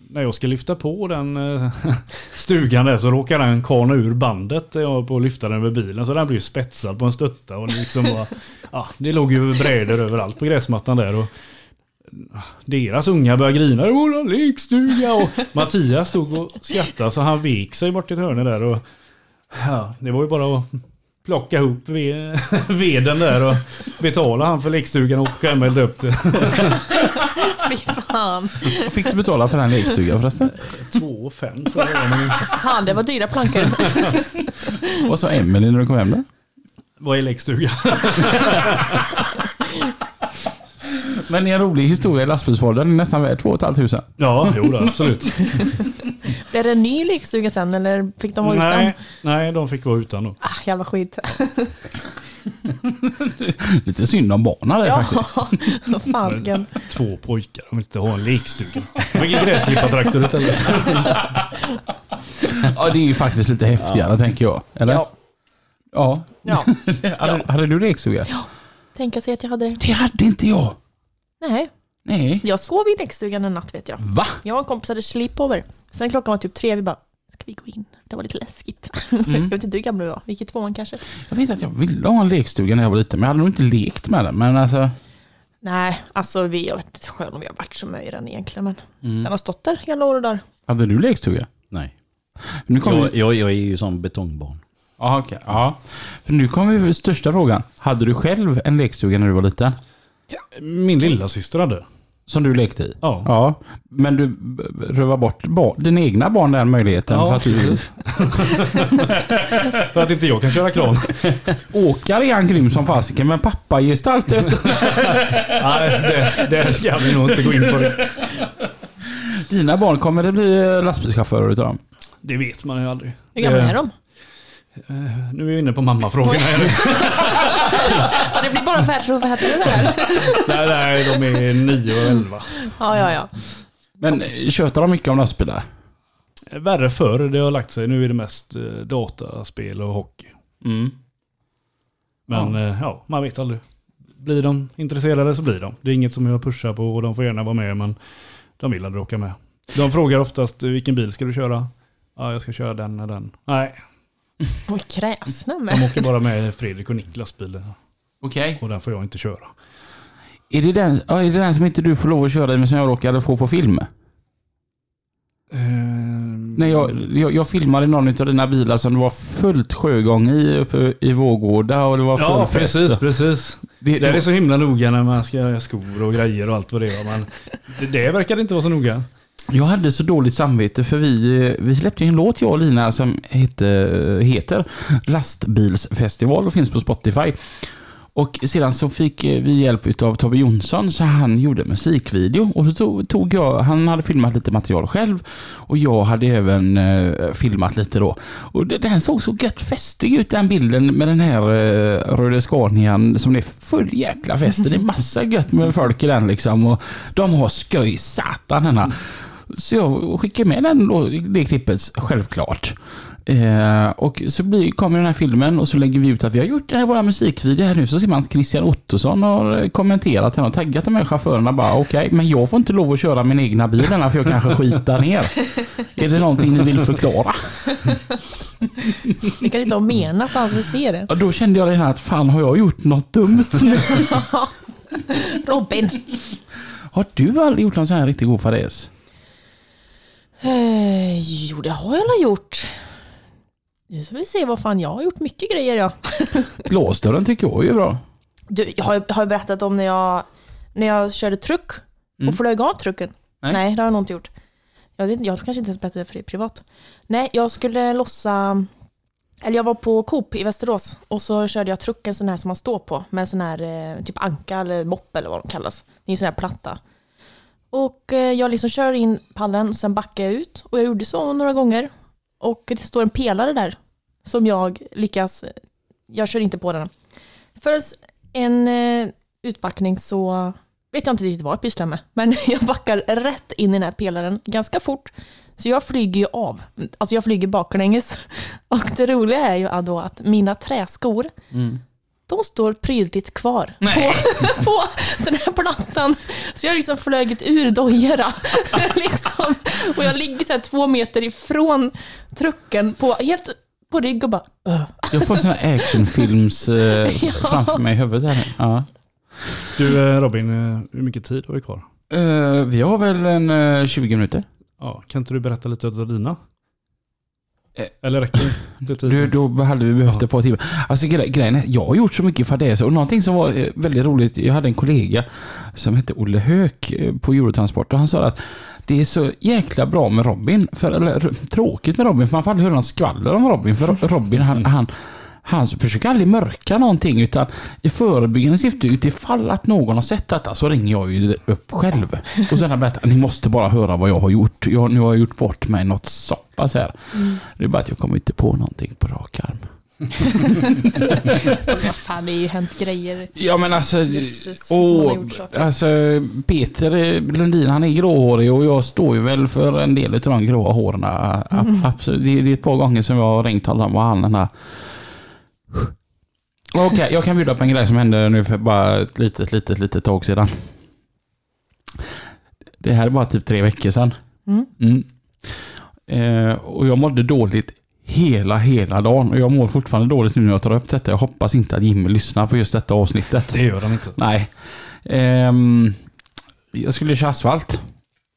när jag ska lyfta på den eh, stugan där så råkar den kana ur bandet jag var på att lyfta den över bilen. Så den blir spetsad på en stötta och det liksom var, ja, det låg ju brädor överallt på gräsmattan där. Och deras unga började grina. Det är våran lekstuga. Och Mattias stod och skrattade så han vek sig bort i ett hörn där. Och, ja, det var ju bara att plocka ihop ve- veden där och betala han för lekstugan och åka hem och elda upp det. Fy fan. Vad fick du betala för den lekstugan förresten? 2 5 tror jag det var. men Fan, det var dyra plankor. Vad sa Emelie när du kom hem då? Vad är lekstuga? Men en rolig historia i lastbilsfoldern är nästan värd 2 500. Ja, jo då, absolut. Blev det en ny lekstuga sen eller fick de vara utan? Nej, nej, de fick vara utan då. Ah, jävla skit. Lite synd om barnen där Ja, faktiskt. vad fasiken. Två pojkar, de vill inte ha en lekstuga. De fick en gräsklippartraktor istället. Ja, det är ju faktiskt lite häftigare tänker jag. Eller? Ja. Ja. Ja. Hade, hade du lekstuga? Tänka sig att jag hade det. Det hade inte jag. Nej, Nej. jag sov i lekstugan en natt vet jag. Va? Jag och en kompis hade sleepover. Sen klockan var typ tre, vi bara, ska vi gå in? Det var lite läskigt. Mm. Jag vet inte hur gamla vi var, vi gick i tvåan kanske. Jag vet att jag ville ha en lekstuga när jag var liten, men jag hade nog inte lekt med den. Men alltså... Nej, alltså vi, jag vet inte själv om vi har varit så med i den egentligen, men Mm. den har stått där hela året där. Hade du lekstuga? Nej. Nu kommer Jag, jag, jag är ju som betongbarn. Ja, okej. Ja. För nu kommer vi till största frågan. Hade du själv en lekstuga när du var liten? Min lilla syster hade. Som du lekte i? Ja. Ja. Men du rövar bort bar- dina egna barn den möjligheten Ja, för att du. För att inte jag kan köra kran. åkar är han grym som fasiken, men pappa gestalt vet du. Nej, det, det ska vi nog inte gå in på. Det, Dina barn, kommer det bli lastbilschaufförer utav dem? det vet man ju aldrig. Hur gamla Det- är de? Eh, Nu är vi inne på mammafrågorna. Så det blir bara värre det här. nej, nej, de är 9 och 11. Ja, ja, ja. Men eh, tjötar de mycket om lastbilar? Värre förr, det har lagt sig. Nu är det mest eh, dataspel och hockey. Mm. Men ja. ja, man vet aldrig. Blir de intresserade så blir de. Det är inget som jag pushar på och de får gärna vara med men de vill aldrig åka med. De frågar oftast vilken bil ska du köra? Ja, jag ska köra den och den. Nej, Oj, kräsna de med. åker bara med Fredrik och Niklas bil Okej. och den får jag inte köra. Är, det den, ja, är det den som inte du får lov att köra i men som jag råkade få på film? När jag, jag, jag filmade någon av dina bilar som det var fullt sjögång i uppe i Vårgårda och det var full Ja, fest. precis, precis. Det, Det är det, så himla noga när man ska göra skor och grejer och allt vad det är. Men det, det verkar inte vara så noga jag hade så dåligt samvete för vi, eh, vi släppte en låt jag och Lina som heter, eh, heter Lastbilsfestival och finns på Spotify. Och sedan så fick eh, vi hjälp av Tobbe Jonsson så han gjorde musikvideo och så tog, jag, han hade filmat lite material själv och jag hade även eh, filmat lite då. Och det- den såg så gött festig ut den bilden med den här eh, röda Scanian som det är full jäkla fest. Det är massa gött med folk i den liksom och de har skoj satan denna. Så jag skickar med den då, det klippet självklart. Eh, och så blir, kommer den här filmen och så lägger vi ut att vi har gjort den här våra musikvideo här nu. Så ser man att Christian Ottosson har kommenterat den och taggat de här chaufförerna bara okej, men jag får inte lov att köra min egna bil för jag kanske skitar ner. Är det någonting ni vill förklara? Det kanske inte har menat att han skulle se det. Och då kände jag redan att fan har jag gjort något dumt nu? Robin. Har du aldrig gjort någon sån här riktigt god fadäs? Eh, jo, det har jag väl gjort. Nu ska vi se vad fan jag har gjort. Mycket grejer ja. Glasdörren tycker jag är bra. Du, jag har, har jag berättat om när jag, när jag körde truck och Mm. flög av trucken. Nej. Nej. det har jag nog inte gjort. Jag, vet, jag kanske inte ens berättade det för dig privat. Nej, jag skulle lossa... Eller jag var på Coop i Västerås och så körde jag trucken sån här som man står på med en sån här eh, typ anka eller mopp eller vad de kallas. Det är en sån här platta. Och eh, jag liksom kör in pallen, sen backar jag ut och jag gjorde så några gånger. Och det står en pelare där som jag lyckas... Eh, jag kör inte på den. För en eh, utbackning så vet jag inte riktigt vad jag pysslar med. Men jag backar rätt in i den här pelaren ganska fort. Så jag flyger ju av. Alltså jag flyger baklänges. Och det roliga är ju då att mina träskor, mm de står prydligt kvar på, på den här plattan. Så jag har liksom flugit ur dojorna. liksom. Och jag ligger så här två meter ifrån trucken på helt på rygg och bara "Ugh." Jag får såna actionfilms eh, Ja. framför mig i huvudet här. Ja. Du eh, Robin, eh, hur mycket tid har vi kvar? Eh, vi har väl en eh, 20 minuter. Ja, kan inte du berätta lite av dina? Eh. Eller räcker inte Du, tiden? då hade vi behövt Ja. ett par timmar. Alltså gre- grejen är, jag har gjort så mycket fadäser och någonting som var eh, väldigt roligt. Jag hade en kollega som hette Olle Höök eh, på Eurotransport och han sa att det är så jäkla bra med Robin, för, eller tråkigt med Robin, för man får aldrig höra någon skvaller om Robin. För Ro- Robin, han, han, han försöker aldrig mörka någonting utan i förebyggande syfte utifall att någon har sett detta så ringer jag ju upp själv. Och sen har jag berättat, ni måste bara höra vad jag har gjort. Jag, nu har jag gjort bort mig något så här. Det är bara att jag kommer inte på någonting på rak arm. Vad fan, det är ju hänt grejer. Ja men alltså, har åh, alltså Peter eh, Lundin han är gråhårig och jag står ju väl för en del av de gråa håren. Mm. Absolut. Det, det är ett par gånger som jag har ringt honom och han den här Okej, jag kan bjuda på en grej som hände nu för bara ett litet, litet, litet tag sedan. Det här är bara typ tre veckor sedan. Mm. Mm. Eh, och jag mådde dåligt hela, hela dagen. Och jag mår fortfarande dåligt nu när jag tar upp detta. Jag hoppas inte att Jimmy lyssnar på just detta avsnittet. Det gör han inte. Nej. Ehm, jag skulle köra asfalt.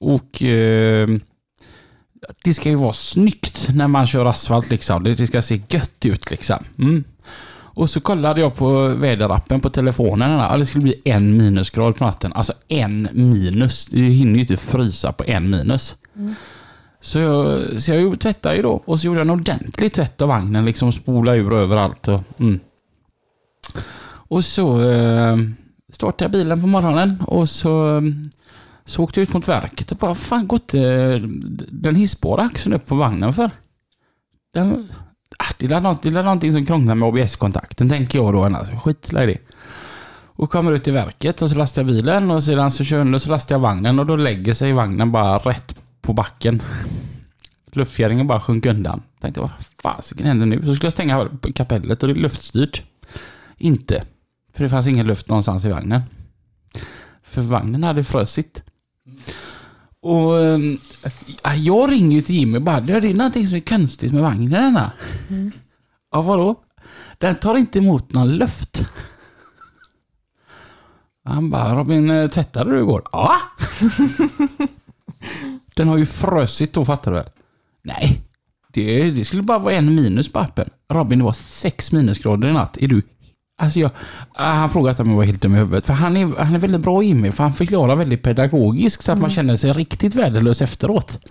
Och ehm, det ska ju vara snyggt när man kör asfalt liksom. Det det ska se gött ut liksom. Mm. Och så kollade jag på väderappen på telefonen. Ja, det skulle bli en minusgrad på natten. Alltså en minus. Det hinner ju inte frysa på en minus. Så jag, så jag tvättade ju då och så gjorde jag en ordentlig tvätt av vagnen. Liksom spola ur överallt. Och, mm. och så eh, startade jag bilen på morgonen och så, så åkte jag ut mot verket och bara fan gått eh, den hissbara axeln upp på vagnen för? Den, Ah, det, är något, det är någonting som krånglar med ABS-kontakten tänker jag då. Alltså, skit i det. Och kommer ut i verket och så lastar jag bilen och sedan så kör jag och så lastar jag vagnen och då lägger sig vagnen bara rätt på backen. Luftfjädringen bara sjönk undan. Tänkte vad fasiken händer nu? Så skulle jag stänga kapellet och det är luftstyrt. Inte. För det fanns ingen luft någonstans i vagnen. För vagnen hade frusit. Mm. Och ja, jag ringer ju till Jimmy och bara, det är någonting som är konstigt med vagnen denna. Ja, vadå? Den tar inte emot någon luft. Han bara, Robin, eh, tvättade du igår? Ja. Den har ju frösit då, fattar du väl? Nej. Det, det skulle bara vara en minus på appen. Robin, det var sex minusgrader i natt. Är du... Alltså jag... ah, Han frågade om jag var helt dum i huvudet. För han är, han är väldigt bra Jimmy, för han förklarar väldigt pedagogiskt så att man känner sig riktigt värdelös efteråt.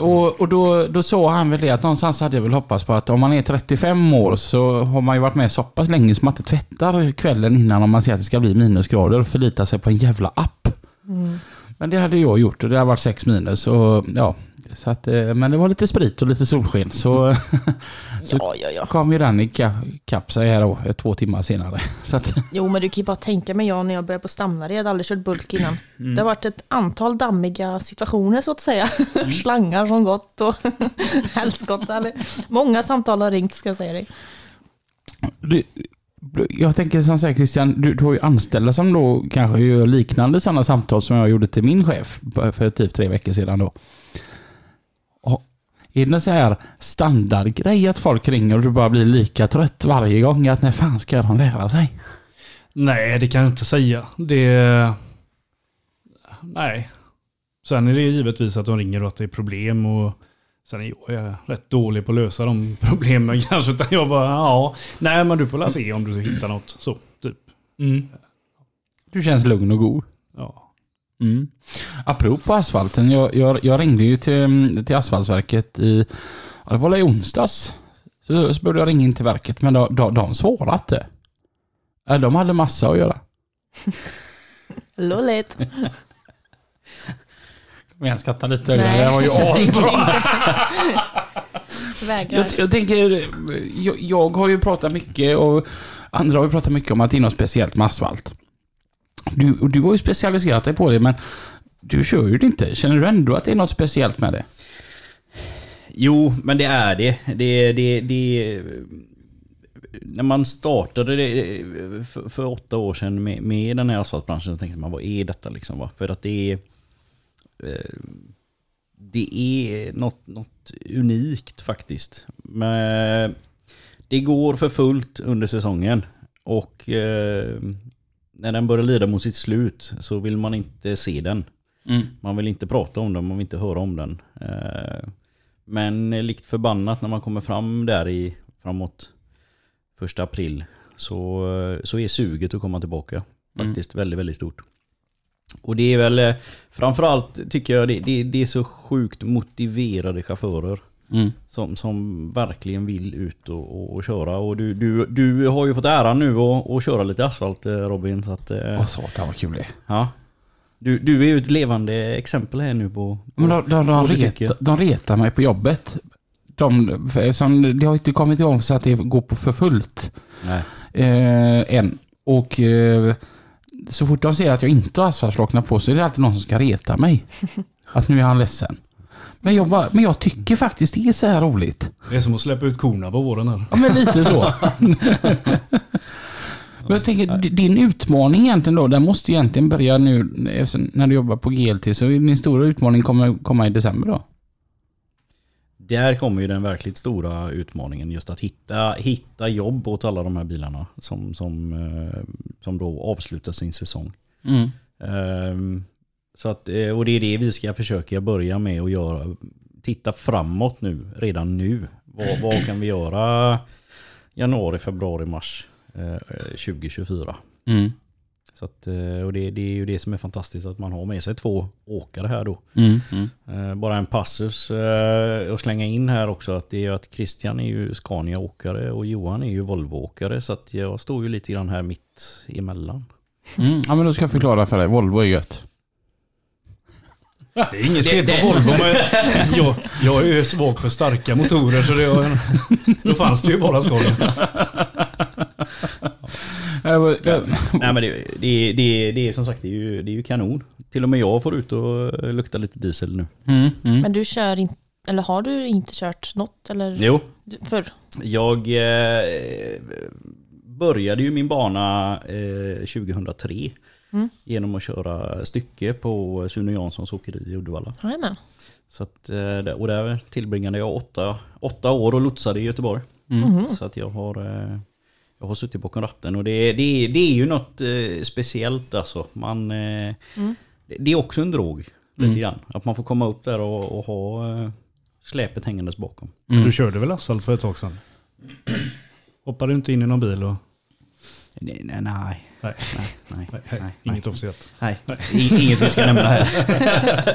Och, och då, då sa han väl det att någonstans hade jag väl hoppats på att om man är 35 år så har man ju varit med så pass länge som man inte tvättar kvällen innan om man ser att det ska bli minusgrader och förlita sig på en jävla app. Mm. Men det hade jag gjort och det har varit 6 minus och ja. Så att, eh, men det var lite sprit och lite solsken så Så- Ja, ja, ja. kom ju den i ka- kapp sig här då, eh, två timmar senare. Så att, Jo, men du kan ju bara tänka mig jag när jag började på Stamnare, jag hade aldrig kört bulk innan. Mm. Det har varit ett antal dammiga situationer så att säga. Slangar som gått och. Eller många samtal har ringt ska jag säga dig. du, jag tänker som sagt Christian, du, du har ju anställda som då kanske gör liknande sådana samtal som jag gjorde till min chef för typ tre veckor sedan då. Är det en sån här standardgrej att folk ringer och du bara blir lika trött varje gång att när fan ska de lära sig? Nej, det kan jag inte säga. Det... Nej. Sen är det givetvis att de ringer och att det är problem och sen är jag rätt dålig på att lösa de problemen kanske. Utan jag bara, ja, nej men du får la se om du hittar något. Så, typ. Du känns lugn och god. Mm. Apropå asfalten, jag, jag, jag ringde ju till, till asfaltverket i, ja, det var i onsdags. Så, så började jag ringa in till verket, men de, de, de svarade inte. Äh, De hade massa att göra. Lulligt. Kom igen, skratta lite. Nej. Det var ju Jag tänker asbra. Jag, jag tänker, jag, jag har ju pratat mycket och andra har ju pratat mycket om att det är något speciellt med asfalt. Du, du har ju specialiserat dig på det, men du kör ju det inte. Känner du ändå att det är något speciellt med det? Jo, men det är det. Det, det, det när man startade det för, för åtta år sedan med, med den här asfaltbranschen så tänkte man vad är detta liksom? Va? För att det är eh, det är något, något unikt faktiskt. Men det går för fullt under säsongen och eh, när den börjar lida mot sitt slut så vill man inte se den. Mm. Man vill inte prata om den, man vill inte höra om den. Eh, Men likt förbannat när man kommer fram där i framåt första april så, så är suget att komma tillbaka faktiskt väldigt, väldigt stort. Och det är väl eh, framförallt tycker jag det, det, det är så sjukt motiverade chaufförer Mm. som, som verkligen vill ut och, och, och köra. Och du, du, du har ju fått äran nu att, köra lite asfalt eh, Robin. Så att, eh, Åh satan vad kul det är. ja. du, du är ju ett levande exempel här nu på... på Men de, de, de, vad du ret, tycker. de retar mig på jobbet. De, som, det har inte kommit igång så att det går på för fullt Nej. eh, än. Och eh, så fort de ser att jag inte har asfaltflockorna på så är det alltid någon som ska reta mig. Att nu är han ledsen. Men jag, bara, men jag tycker faktiskt det är så här roligt. Det är som att släppa ut korna på våren här. Ja, men lite så. men jag tänker, din utmaning egentligen då, den måste egentligen börja nu när du jobbar på GLT. Så din stora utmaning kommer komma i december då? Där kommer ju den verkligt stora utmaningen. Just att hitta, hitta jobb åt alla de här bilarna som, som, eh, som då avslutar sin säsong. Mm. Ehm, Så att, eh, och det är det vi ska försöka börja med att göra. Titta framåt nu, redan nu. Vad, vad kan vi göra januari, februari, mars eh, 2024? Mm. Så att, eh, och det, det är ju det som är fantastiskt att man har med sig två åkare här då. Mm. Mm. Eh, Bara en passus eh, att slänga in här också att det är ju att Christian är ju Scania-åkare och Johan är ju Volvo-åkare så att jag står ju lite grann här mitt emellan. Mm. Ja men då ska jag förklara för dig. Volvo är gött. Det är inget fel på Volvo men jag, jag är ju svag för starka motorer så det, då fanns det ju bara Scania. Nej men det, det, det, det är som sagt det är, ju, det är ju kanon. Till och med jag får ut och lukta lite diesel nu. Mm. Mm. Men du kör inte, eller har du inte kört något eller Jo, förr? jag eh, började ju min bana eh, 2003 Mm. genom att köra stycke på Sune Janssons åkeri i Uddevalla. Jajamän. Så att, eh, och där tillbringade jag åtta, åtta år och lotsade i Göteborg. Mm. Mhm. Så att jag har, eh, jag har suttit bakom ratten och det, det, det är ju något eh, speciellt alltså. Man, Mm. det- är också en drog lite Mm. grann. Att man får komma upp där och, och ha släpet hängandes bakom. Mm. Du körde väl asfalt för ett tag sedan? Hoppade du inte in i någon bil och... Nej, nej, nej. Nej. Nej, nej, Nej, nej, nej. inget officiellt. nej. Inget vi ska nämna här.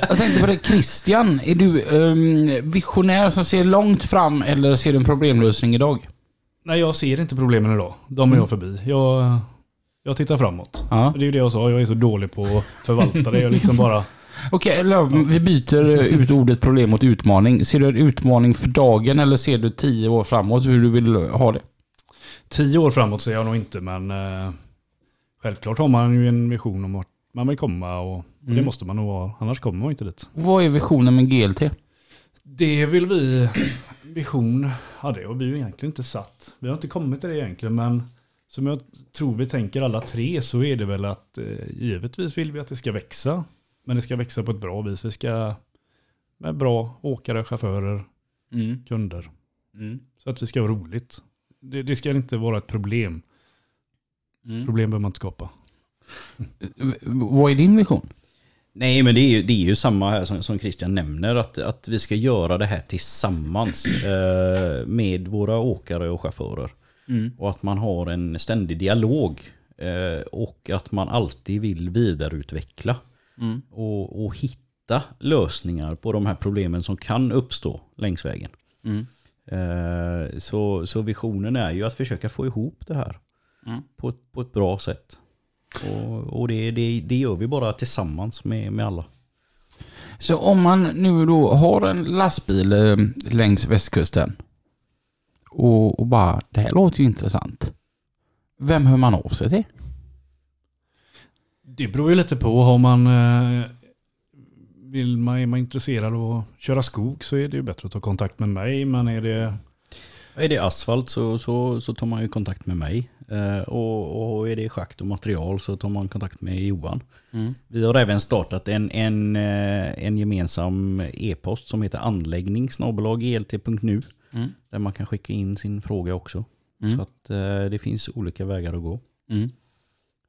Jag tänkte på det, Christian, är du ehm, visionär som ser långt fram eller ser du en problemlösning idag? Nej, jag ser inte problemen idag. De är jag förbi. Jag, jag tittar framåt. Ja. Det är ju det jag sa, jag är så dålig på att förvalta det. Jag liksom bara... Okej, eller vi byter ut ordet problem mot utmaning. Ser du en utmaning för dagen eller ser du tio år framåt hur du vill ha det? Tio år framåt ser jag nog inte, men eh, självklart har man ju en vision om vart man vill komma och, och det Mm. måste man nog ha. Annars kommer man inte dit. Vad är visionen med GLT? Det vill vi... Vision, ja det har vi ju egentligen inte satt. Vi har inte kommit till det egentligen, men som jag tror vi tänker alla tre så är det väl att eh, givetvis vill vi att det ska växa. Men det ska växa på ett bra vis. Vi ska med bra åkare, chaufförer, Mm. kunder. Mm. Så att det ska vara roligt. Det, det ska inte vara ett problem. Mm. Problem behöver man inte skapa. Vad är din vision? Nej men det är ju, det är ju samma här som, som Christian nämner. Att, att vi ska göra det här tillsammans eh, med våra åkare och chaufförer. Mm. Och att man har en ständig dialog. Eh, och att man alltid vill vidareutveckla. Mm. Och, och hitta lösningar på de här problemen som kan uppstå längs vägen. Mm. Eh, så, så visionen är ju att försöka få ihop det här Mm. på, ett, på ett bra sätt. Och, och det, det, det gör vi bara tillsammans med, med alla. Så om man nu då har en lastbil eh, längs västkusten och, och bara, det här låter ju intressant. Vem hör man av sig till? Det beror ju lite på. Har man eh, vill man, är man intresserad av att köra skog så är det ju bättre att ta kontakt med mig. Men är det... Är det asfalt så, så, så tar man ju kontakt med mig. Eh, och, och är det schakt och material så tar man kontakt med Johan. Mm. Vi har även startat en, en, eh, en gemensam e-post som heter anläggning elt.nu. Mm. Där man kan skicka in sin fråga också. Mm. Så att eh, det finns olika vägar att gå. Mm.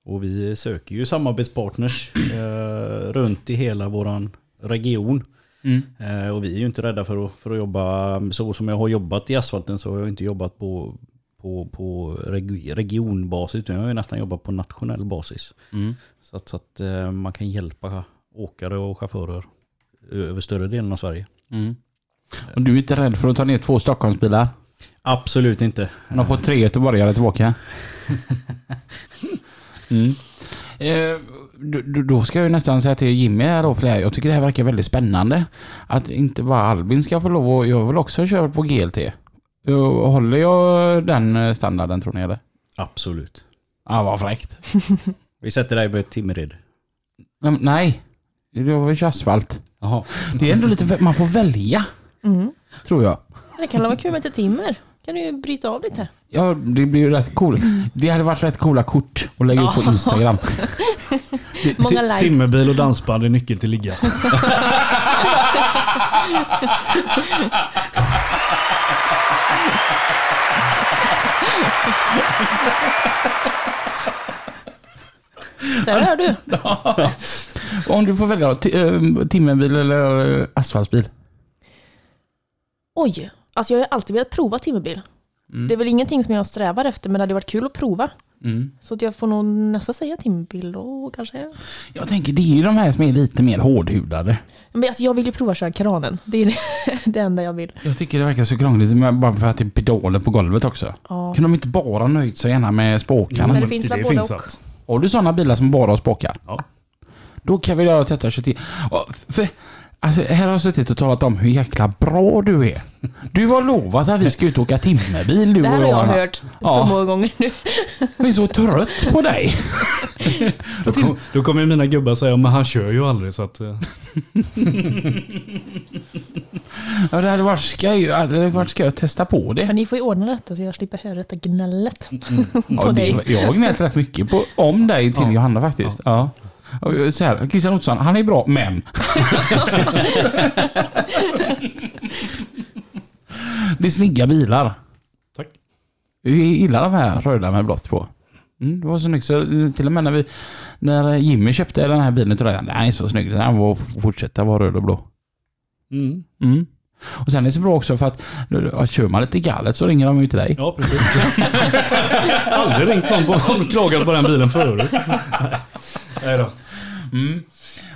Och vi söker ju samarbetspartners eh, runt i hela våran region. Mm. Eh, och vi är ju inte rädda för att, för att jobba så som jag har jobbat i asfalten så har jag inte jobbat på, på, på reg, regionbasis utan jag har ju nästan jobbat på nationell basis. Mm. Så att, så att eh, man kan hjälpa åkare och chaufförer över större delen av Sverige. Mm. Och du är inte rädd för att ta ner två Stockholmsbilar? Absolut inte. De får tre göteborgare tillbaka. Mm. Eh, då, ska jag nästan säga till Jimmy här då, för här, jag tycker det här verkar väldigt spännande. Att inte bara Albin ska få lov att, jag vill också köra på GLT. Håller jag den standarden tror ni eller? Absolut. Ja, vad fräckt. Vi sätter dig på ett Timmered. Nej, det var ju asfalt. Jaha. Det är ändå lite, man får välja, Mm. tror jag. Det kan vara kul med lite timmer. Kan du ju bryta av lite. Ja, det blir ju rätt coolt. Det hade varit rätt coola kort att lägga ut på. Instagram. Många likes. Timmerbil och dansband är nyckel till ligga. Där hör du. Om du får välja eh, timmerbil eller eh, asfaltbil? Oj, alltså jag har alltid velat prova timmerbil. Mm. Det är väl ingenting som jag strävar efter, men det hade varit kul att prova. Mm. Så att jag får nog nästan säga timmerbil då kanske. Jag tänker det är ju de här som är lite mer hårdhudade. Men alltså jag vill ju prova köra kranen. Det är det, enda jag vill. Jag tycker det verkar så krångligt bara för att det är pedaler på golvet också. Ja. Kunde de inte bara nöjt sig gärna med spåkarna? Men det Men finns det väl både och. Har du sådana bilar som bara har spåkar? Ja. Då kan vi göra detta och köra till. Och För, alltså, här har jag suttit och talat om hur jäkla bra du är. Du har lovat att vi ska ut och åka timmerbil du Det här och har jag Anna. hört Ja. så många gånger nu. Jag är så trött på dig. Då, kom, då kommer ju mina gubbar säga, men han kör ju aldrig så att... eh, Ja, det hade varit skoj, det hade varit skoj att testa på det. Men ni får ju ordna detta så jag slipper höra detta gnället. Ja, på det, dig. jag har gnällt rätt mycket på, om dig till Ja. Johanna faktiskt. Ja. Och Så här, Christian Olsson, han är bra, men... det är snygga bilar. Tack. Vi gillar de här röda med blått på. Mm, det var så snyggt så eh, till och med när, vi, när Jimmy köpte den här bilen trodde jag den är så snygg. Den var fortsätta vara röd och blå. Mm. Mm. Och sen är det så bra också för att kör man lite galet så ringer de ju till dig. Ja, precis. aldrig ringt någon och klagat på den bilen förut. Nej då. Mm.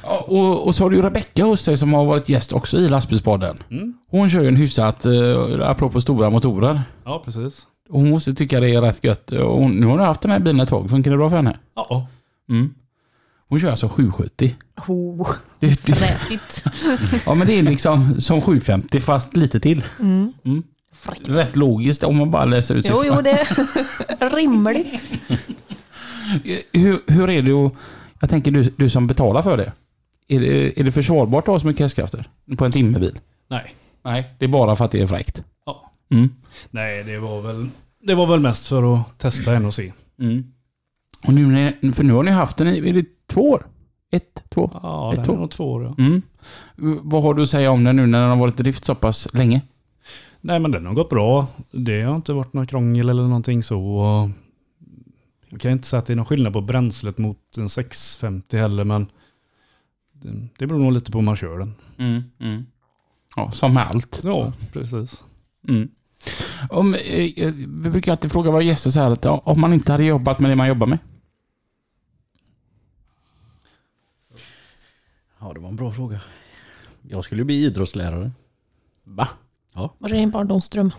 Och, och så har du Rebecka hos dig som har varit gäst också i lastbilspodden. Mm. Hon kör ju en hyfsat, uh, apropå stora motorer. Ja, precis. Och Hon måste tycka det är rätt gött. Och hon, nu har du haft den här bilen ett tag. Funkar det bra för henne? Ja. Mm. Hon kör alltså 770. Oh, Det, det, fräsigt. ja men det är liksom som 750 fast lite till. Mm. Mm. Rätt logiskt om man bara läser ut Jo, jo, det är rimligt. Hur, hur är det att, jag tänker du, du som betalar för det. Är det, är det försvarbart att ha så mycket hästkrafter på en timmerbil? Nej. Nej, det är bara för att det är fräckt. Ja. Mm. Nej, det var väl... Det var väl mest för att testa en och se. Mm. Och nu, när- för nu har ni haft den i, är det två år? Ett, två? Ja, Ett är år. nog två år. Ja. Mm. Vad har du att säga om den nu när den har varit i drift så pass länge? Nej, men den har gått bra. Det har inte varit några krångel eller någonting så. Jag kan inte säga att det är någon skillnad på bränslet mot en 650 heller, men det- beror nog lite på hur man kör den. Mm. Mm. Ja, som med allt. Ja, precis. Mm. Om, eh, eh, vi brukar alltid fråga våra gäster så här att ja, om man inte hade jobbat med det man jobbar med. Ja, det var en bra fråga. Jag skulle bli idrottslärare. Va? Var det din barndomsdröm?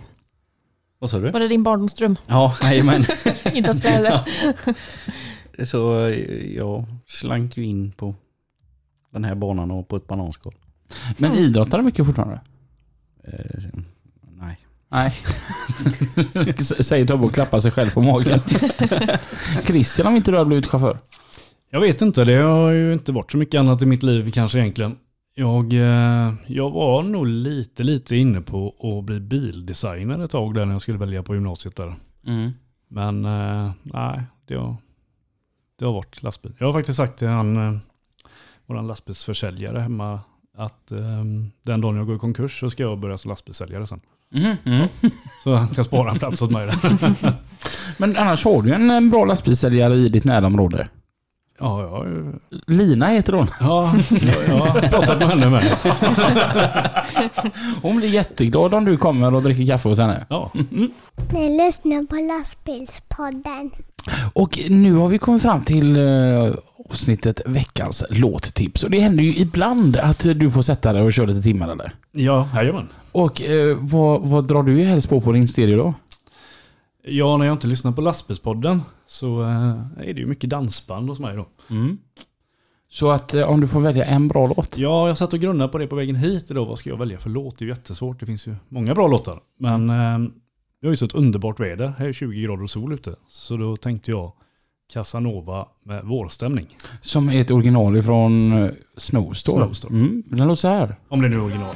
Vad sa du? Var det din barndomsdröm? Ja, nej men. Idrottslära? Så eh, jag slank ju in på den här banan och på ett bananskal. Men Mm. idrottar du mycket fortfarande? Eh, nej. Nej. Säger Tobbe och klappar sig själv på magen. Christian, om inte du har blivit chaufför? Jag vet inte, det har ju inte varit så mycket annat i mitt liv kanske egentligen. Jag, eh, jag var nog lite, lite inne på att bli bildesigner ett tag där när jag skulle välja på gymnasiet där. Mm. Men eh, nej, det har, det har varit lastbil. Jag har faktiskt sagt till han, eh, våran lastbilsförsäljare hemma att eh, den dagen jag går i konkurs så ska jag börja som lastbilssäljare sen. Mm. Mm. Så han kan spara en plats åt mig där. Men annars har du en bra lastbilssäljare i ditt närområde. Ja, ju- Lina heter hon. ja, jag har pratat med henne med. Hon blir jätteglad om du kommer och dricker kaffe hos henne. Ja, Ni lyssnar på lastbilspodden. Och nu har vi kommit fram till eh, avsnittet veckans låttips. Och det händer ju ibland att du får sätta dig och köra lite timmar eller? ja jajamän. Och eh, vad, vad drar du helst på på din stereo då? Ja, när jag inte lyssnar på lastbilspodden så eh, är det ju mycket dansband hos mig då. Så att eh, om du får välja en bra låt. Ja, jag satt och grunnade på det på vägen hit idag. Vad ska jag välja för låt? Det är ju jättesvårt. Det finns ju många bra låtar. Men eh, vi har ju så ett underbart väder. Här är 20 grader och sol ute. Så då tänkte jag Casanova med vårstämning. Som är ett original ifrån eh, Snowstorm. Snowstorm. Mm, den låter så här. Om det nu är original.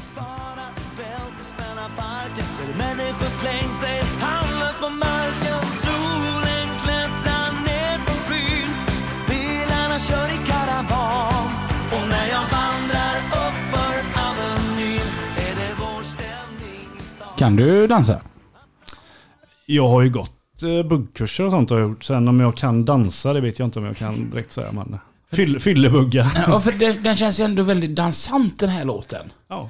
Kan du dansa? Jag har ju gått eh, buggkurser och sånt har jag gjort. Sen om jag kan dansa, det vet jag inte om jag kan direkt säga. Men fyll, fyllebugga. Ja, för den, den känns ju ändå väldigt dansant den här låten. Ja.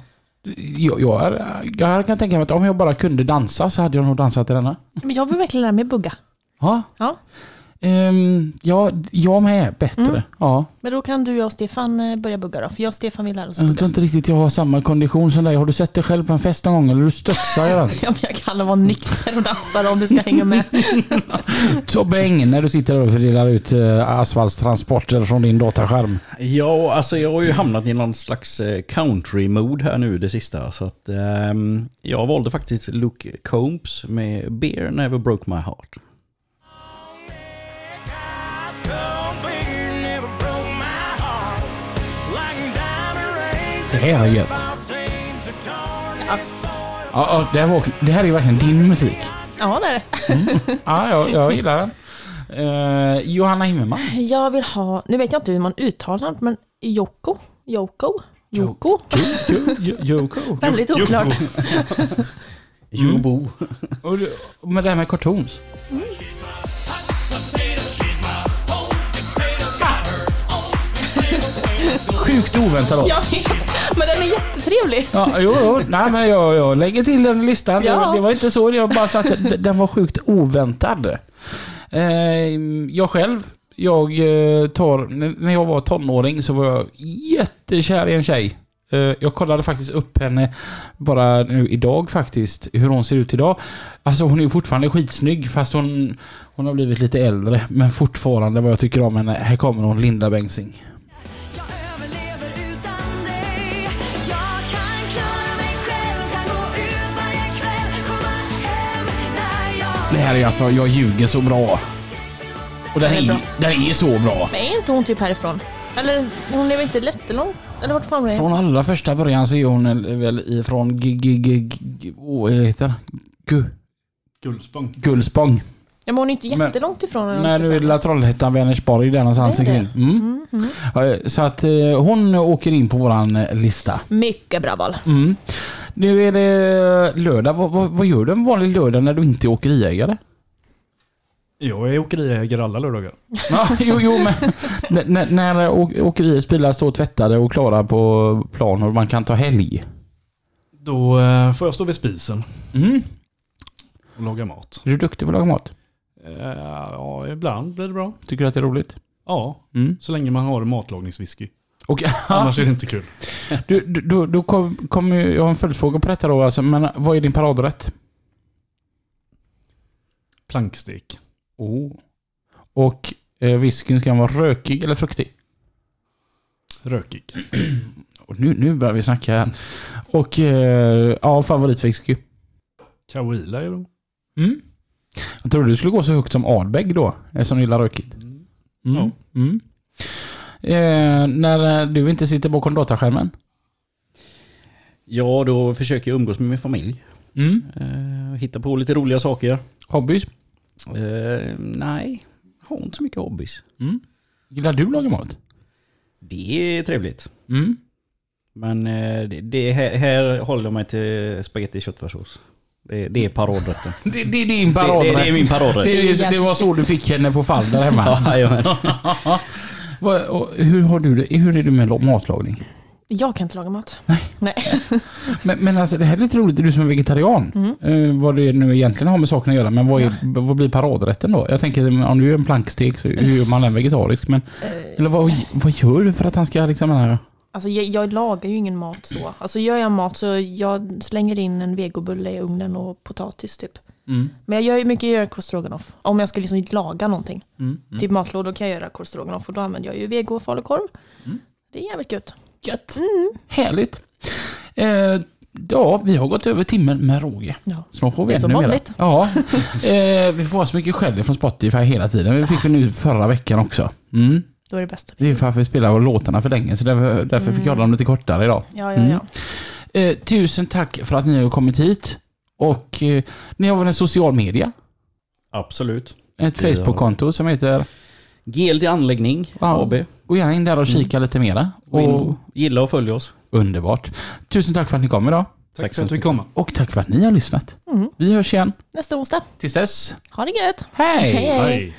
Jag, jag, är- jag kan tänka mig att om jag bara kunde dansa så hade jag nog dansat till denna. Men jag vill verkligen lära mig bugga. Ja. Ja. Ehm, ja, jag med. Bättre. Mm. Ja. Men då kan du jag och Stefan eh, börja bugga då. För jag och Stefan vill lära oss att Jag bugga. tror inte riktigt jag har samma kondition som dig. Har du sett dig själv på en fest någon gång? Eller du studsar ju allt. Ja, men jag kan vara nykter och dansa om du ska hänga med. Tobbe Eng, när du sitter där och fördelar ut eh, asfaltstransporter från din dataskärm. Ja, alltså jag har ju hamnat i någon slags eh, country-mood här nu det sista. Så att ehm, jag valde faktiskt Luke Combs med Beer Never Broke My Heart. Det här är gött. Ja, ja, det, här var, det här är verkligen din musik. Ja, det är det. Ja, jag, jag gillar den. Eh, Johanna Himmelman. Jag vill ha, nu vet jag inte hur man uttalar det, men Joko? Joko? Joko? Jo- jo- Joko. Väldigt oklart. Jobo. Du- och med det här med cartoons. Sjukt oväntad låt. Jag men den är jättetrevlig. Ja, jo, jo. Nej, men jag, jag lägger till den i listan. Ja. Det, det var inte så. Var bara så att d- den var sjukt oväntad. Eh, jag själv, jag eh, tar... När jag var tonåring så var jag jättekär i en tjej. Eh, jag kollade faktiskt upp henne bara nu idag faktiskt, hur hon ser ut idag. Alltså hon är fortfarande skitsnygg fast hon, hon har blivit lite äldre. Men fortfarande vad jag tycker om henne. Här kommer hon, Linda Bengtzing. Det här är alltså, jag ljuger så bra. Och den Den är är, bra. den är så bra. Men är inte hon typ härifrån? Eller hon är väl inte jättelång? Eller vart fan är hon? Från allra första början så är hon väl ifrån G- G- G- G- Åh, vad heter det? Gu- Guldspång. Gullspång. Ja, men hon är inte Men- jättelångt ifrån. Nej, nu är det La Trollhättan, Vänersborg, där någonstans Det är det. Mm. Mm, mm. Ja, Så att eh, hon åker in på våran eh, lista. Mycket bra val. Mm. Nu är det lördag. Vad, vad, vad gör du en vanlig lördag när du inte är åkeriägare? Jag är åkeriägare alla lördagar. Ja, jo, jo, men när å- åkeriets bilar står tvättade och klara på plan och man kan ta helg. Då eh, får jag stå vid spisen Mm. och laga mat. Är du duktig på att laga mat? Eh, ja, ibland blir det bra. Tycker du att det är roligt? Ja, Mm. så länge man har matlagningswhisky. Och, Annars är det inte kul. du, du, då, då kommer kom jag har en följdfråga på detta då. Alltså, men vad är din paradrätt? Plankstek. Oh. Och eh, whiskyn, ska den vara rökig eller fruktig? Rökig. Och nu, nu börjar vi snacka här. Och eh, ja, favoritwhisky. Kawila är bra. Mm. Jag trodde du skulle gå så högt som Ardbeg då, eftersom du gillar rökigt. Mm. Ja. Mm. Eh, när eh, du inte sitter bakom dataskärmen, Ja, då försöker jag umgås med min familj. Mm. Eh, hitta på lite roliga saker. Hobbys? Eh, nej, jag har inte så mycket hobbys. Mm. Gillar du laga mat? Det är trevligt. Mm. Men det, det här, här håller jag mig till spagetti och köttfärssås. Det, det är paradrätten. Det, det är din paradrätt. det, är min paradrätt. Det, var så du fick henne på fall där hemma. Ja. Vad- hur, har du det? hur är det med matlagning? Jag kan inte laga mat. Nej. Men, men alltså det här är lite roligt, du som är vegetarian. Mm. Eh, vad det nu egentligen har med saken att göra. Men vad, är, vad blir paradrätten då? Jag tänker om du gör en plankstek så hur gör man den vegetarisk? Men, eller vad, vad gör du för att han ska liksom... Här, Alltså jag, jag lagar ju ingen mat så. Alltså gör jag mat så jag slänger in en vegobulle i ugnen och potatis typ. Mm. Men jag gör ju mycket, jag gör korv stroganoff. Om jag ska liksom laga någonting. Mm. Mm. Typ matlådor kan jag göra korv stroganoff och då använder jag ju vego och falukorv. Mm. Det är jävligt gött. Gött. Mm. Härligt. Eh, ja, vi har gått över timmen med råge. Ja. Snart får vi Det är så vanligt. Ja. Eh, vi får så mycket skäll från Spotify hela tiden. Det fick vi nu förra veckan också. Då är det bästa. Det är för att vi spelar låtarna för länge så därför, därför fick jag dem lite kortare idag. Ja, ja, ja. Eh, tusen tack för att ni har kommit hit. Och eh, ni har väl en social media? Absolut. Ett Det har- Facebook-konto som heter... GLD Anläggning Ja. AB. Gå gärna in där och kika lite mera. Gå in, Och, gilla och följ oss. underbart. Tusen tack för att ni kom idag. Tack så för att vi mycket. kom. Och tack för att ni har lyssnat. Mm. Vi hörs igen. Nästa onsdag. Tills dess. Ha det gött. Hej! Hej. Hej.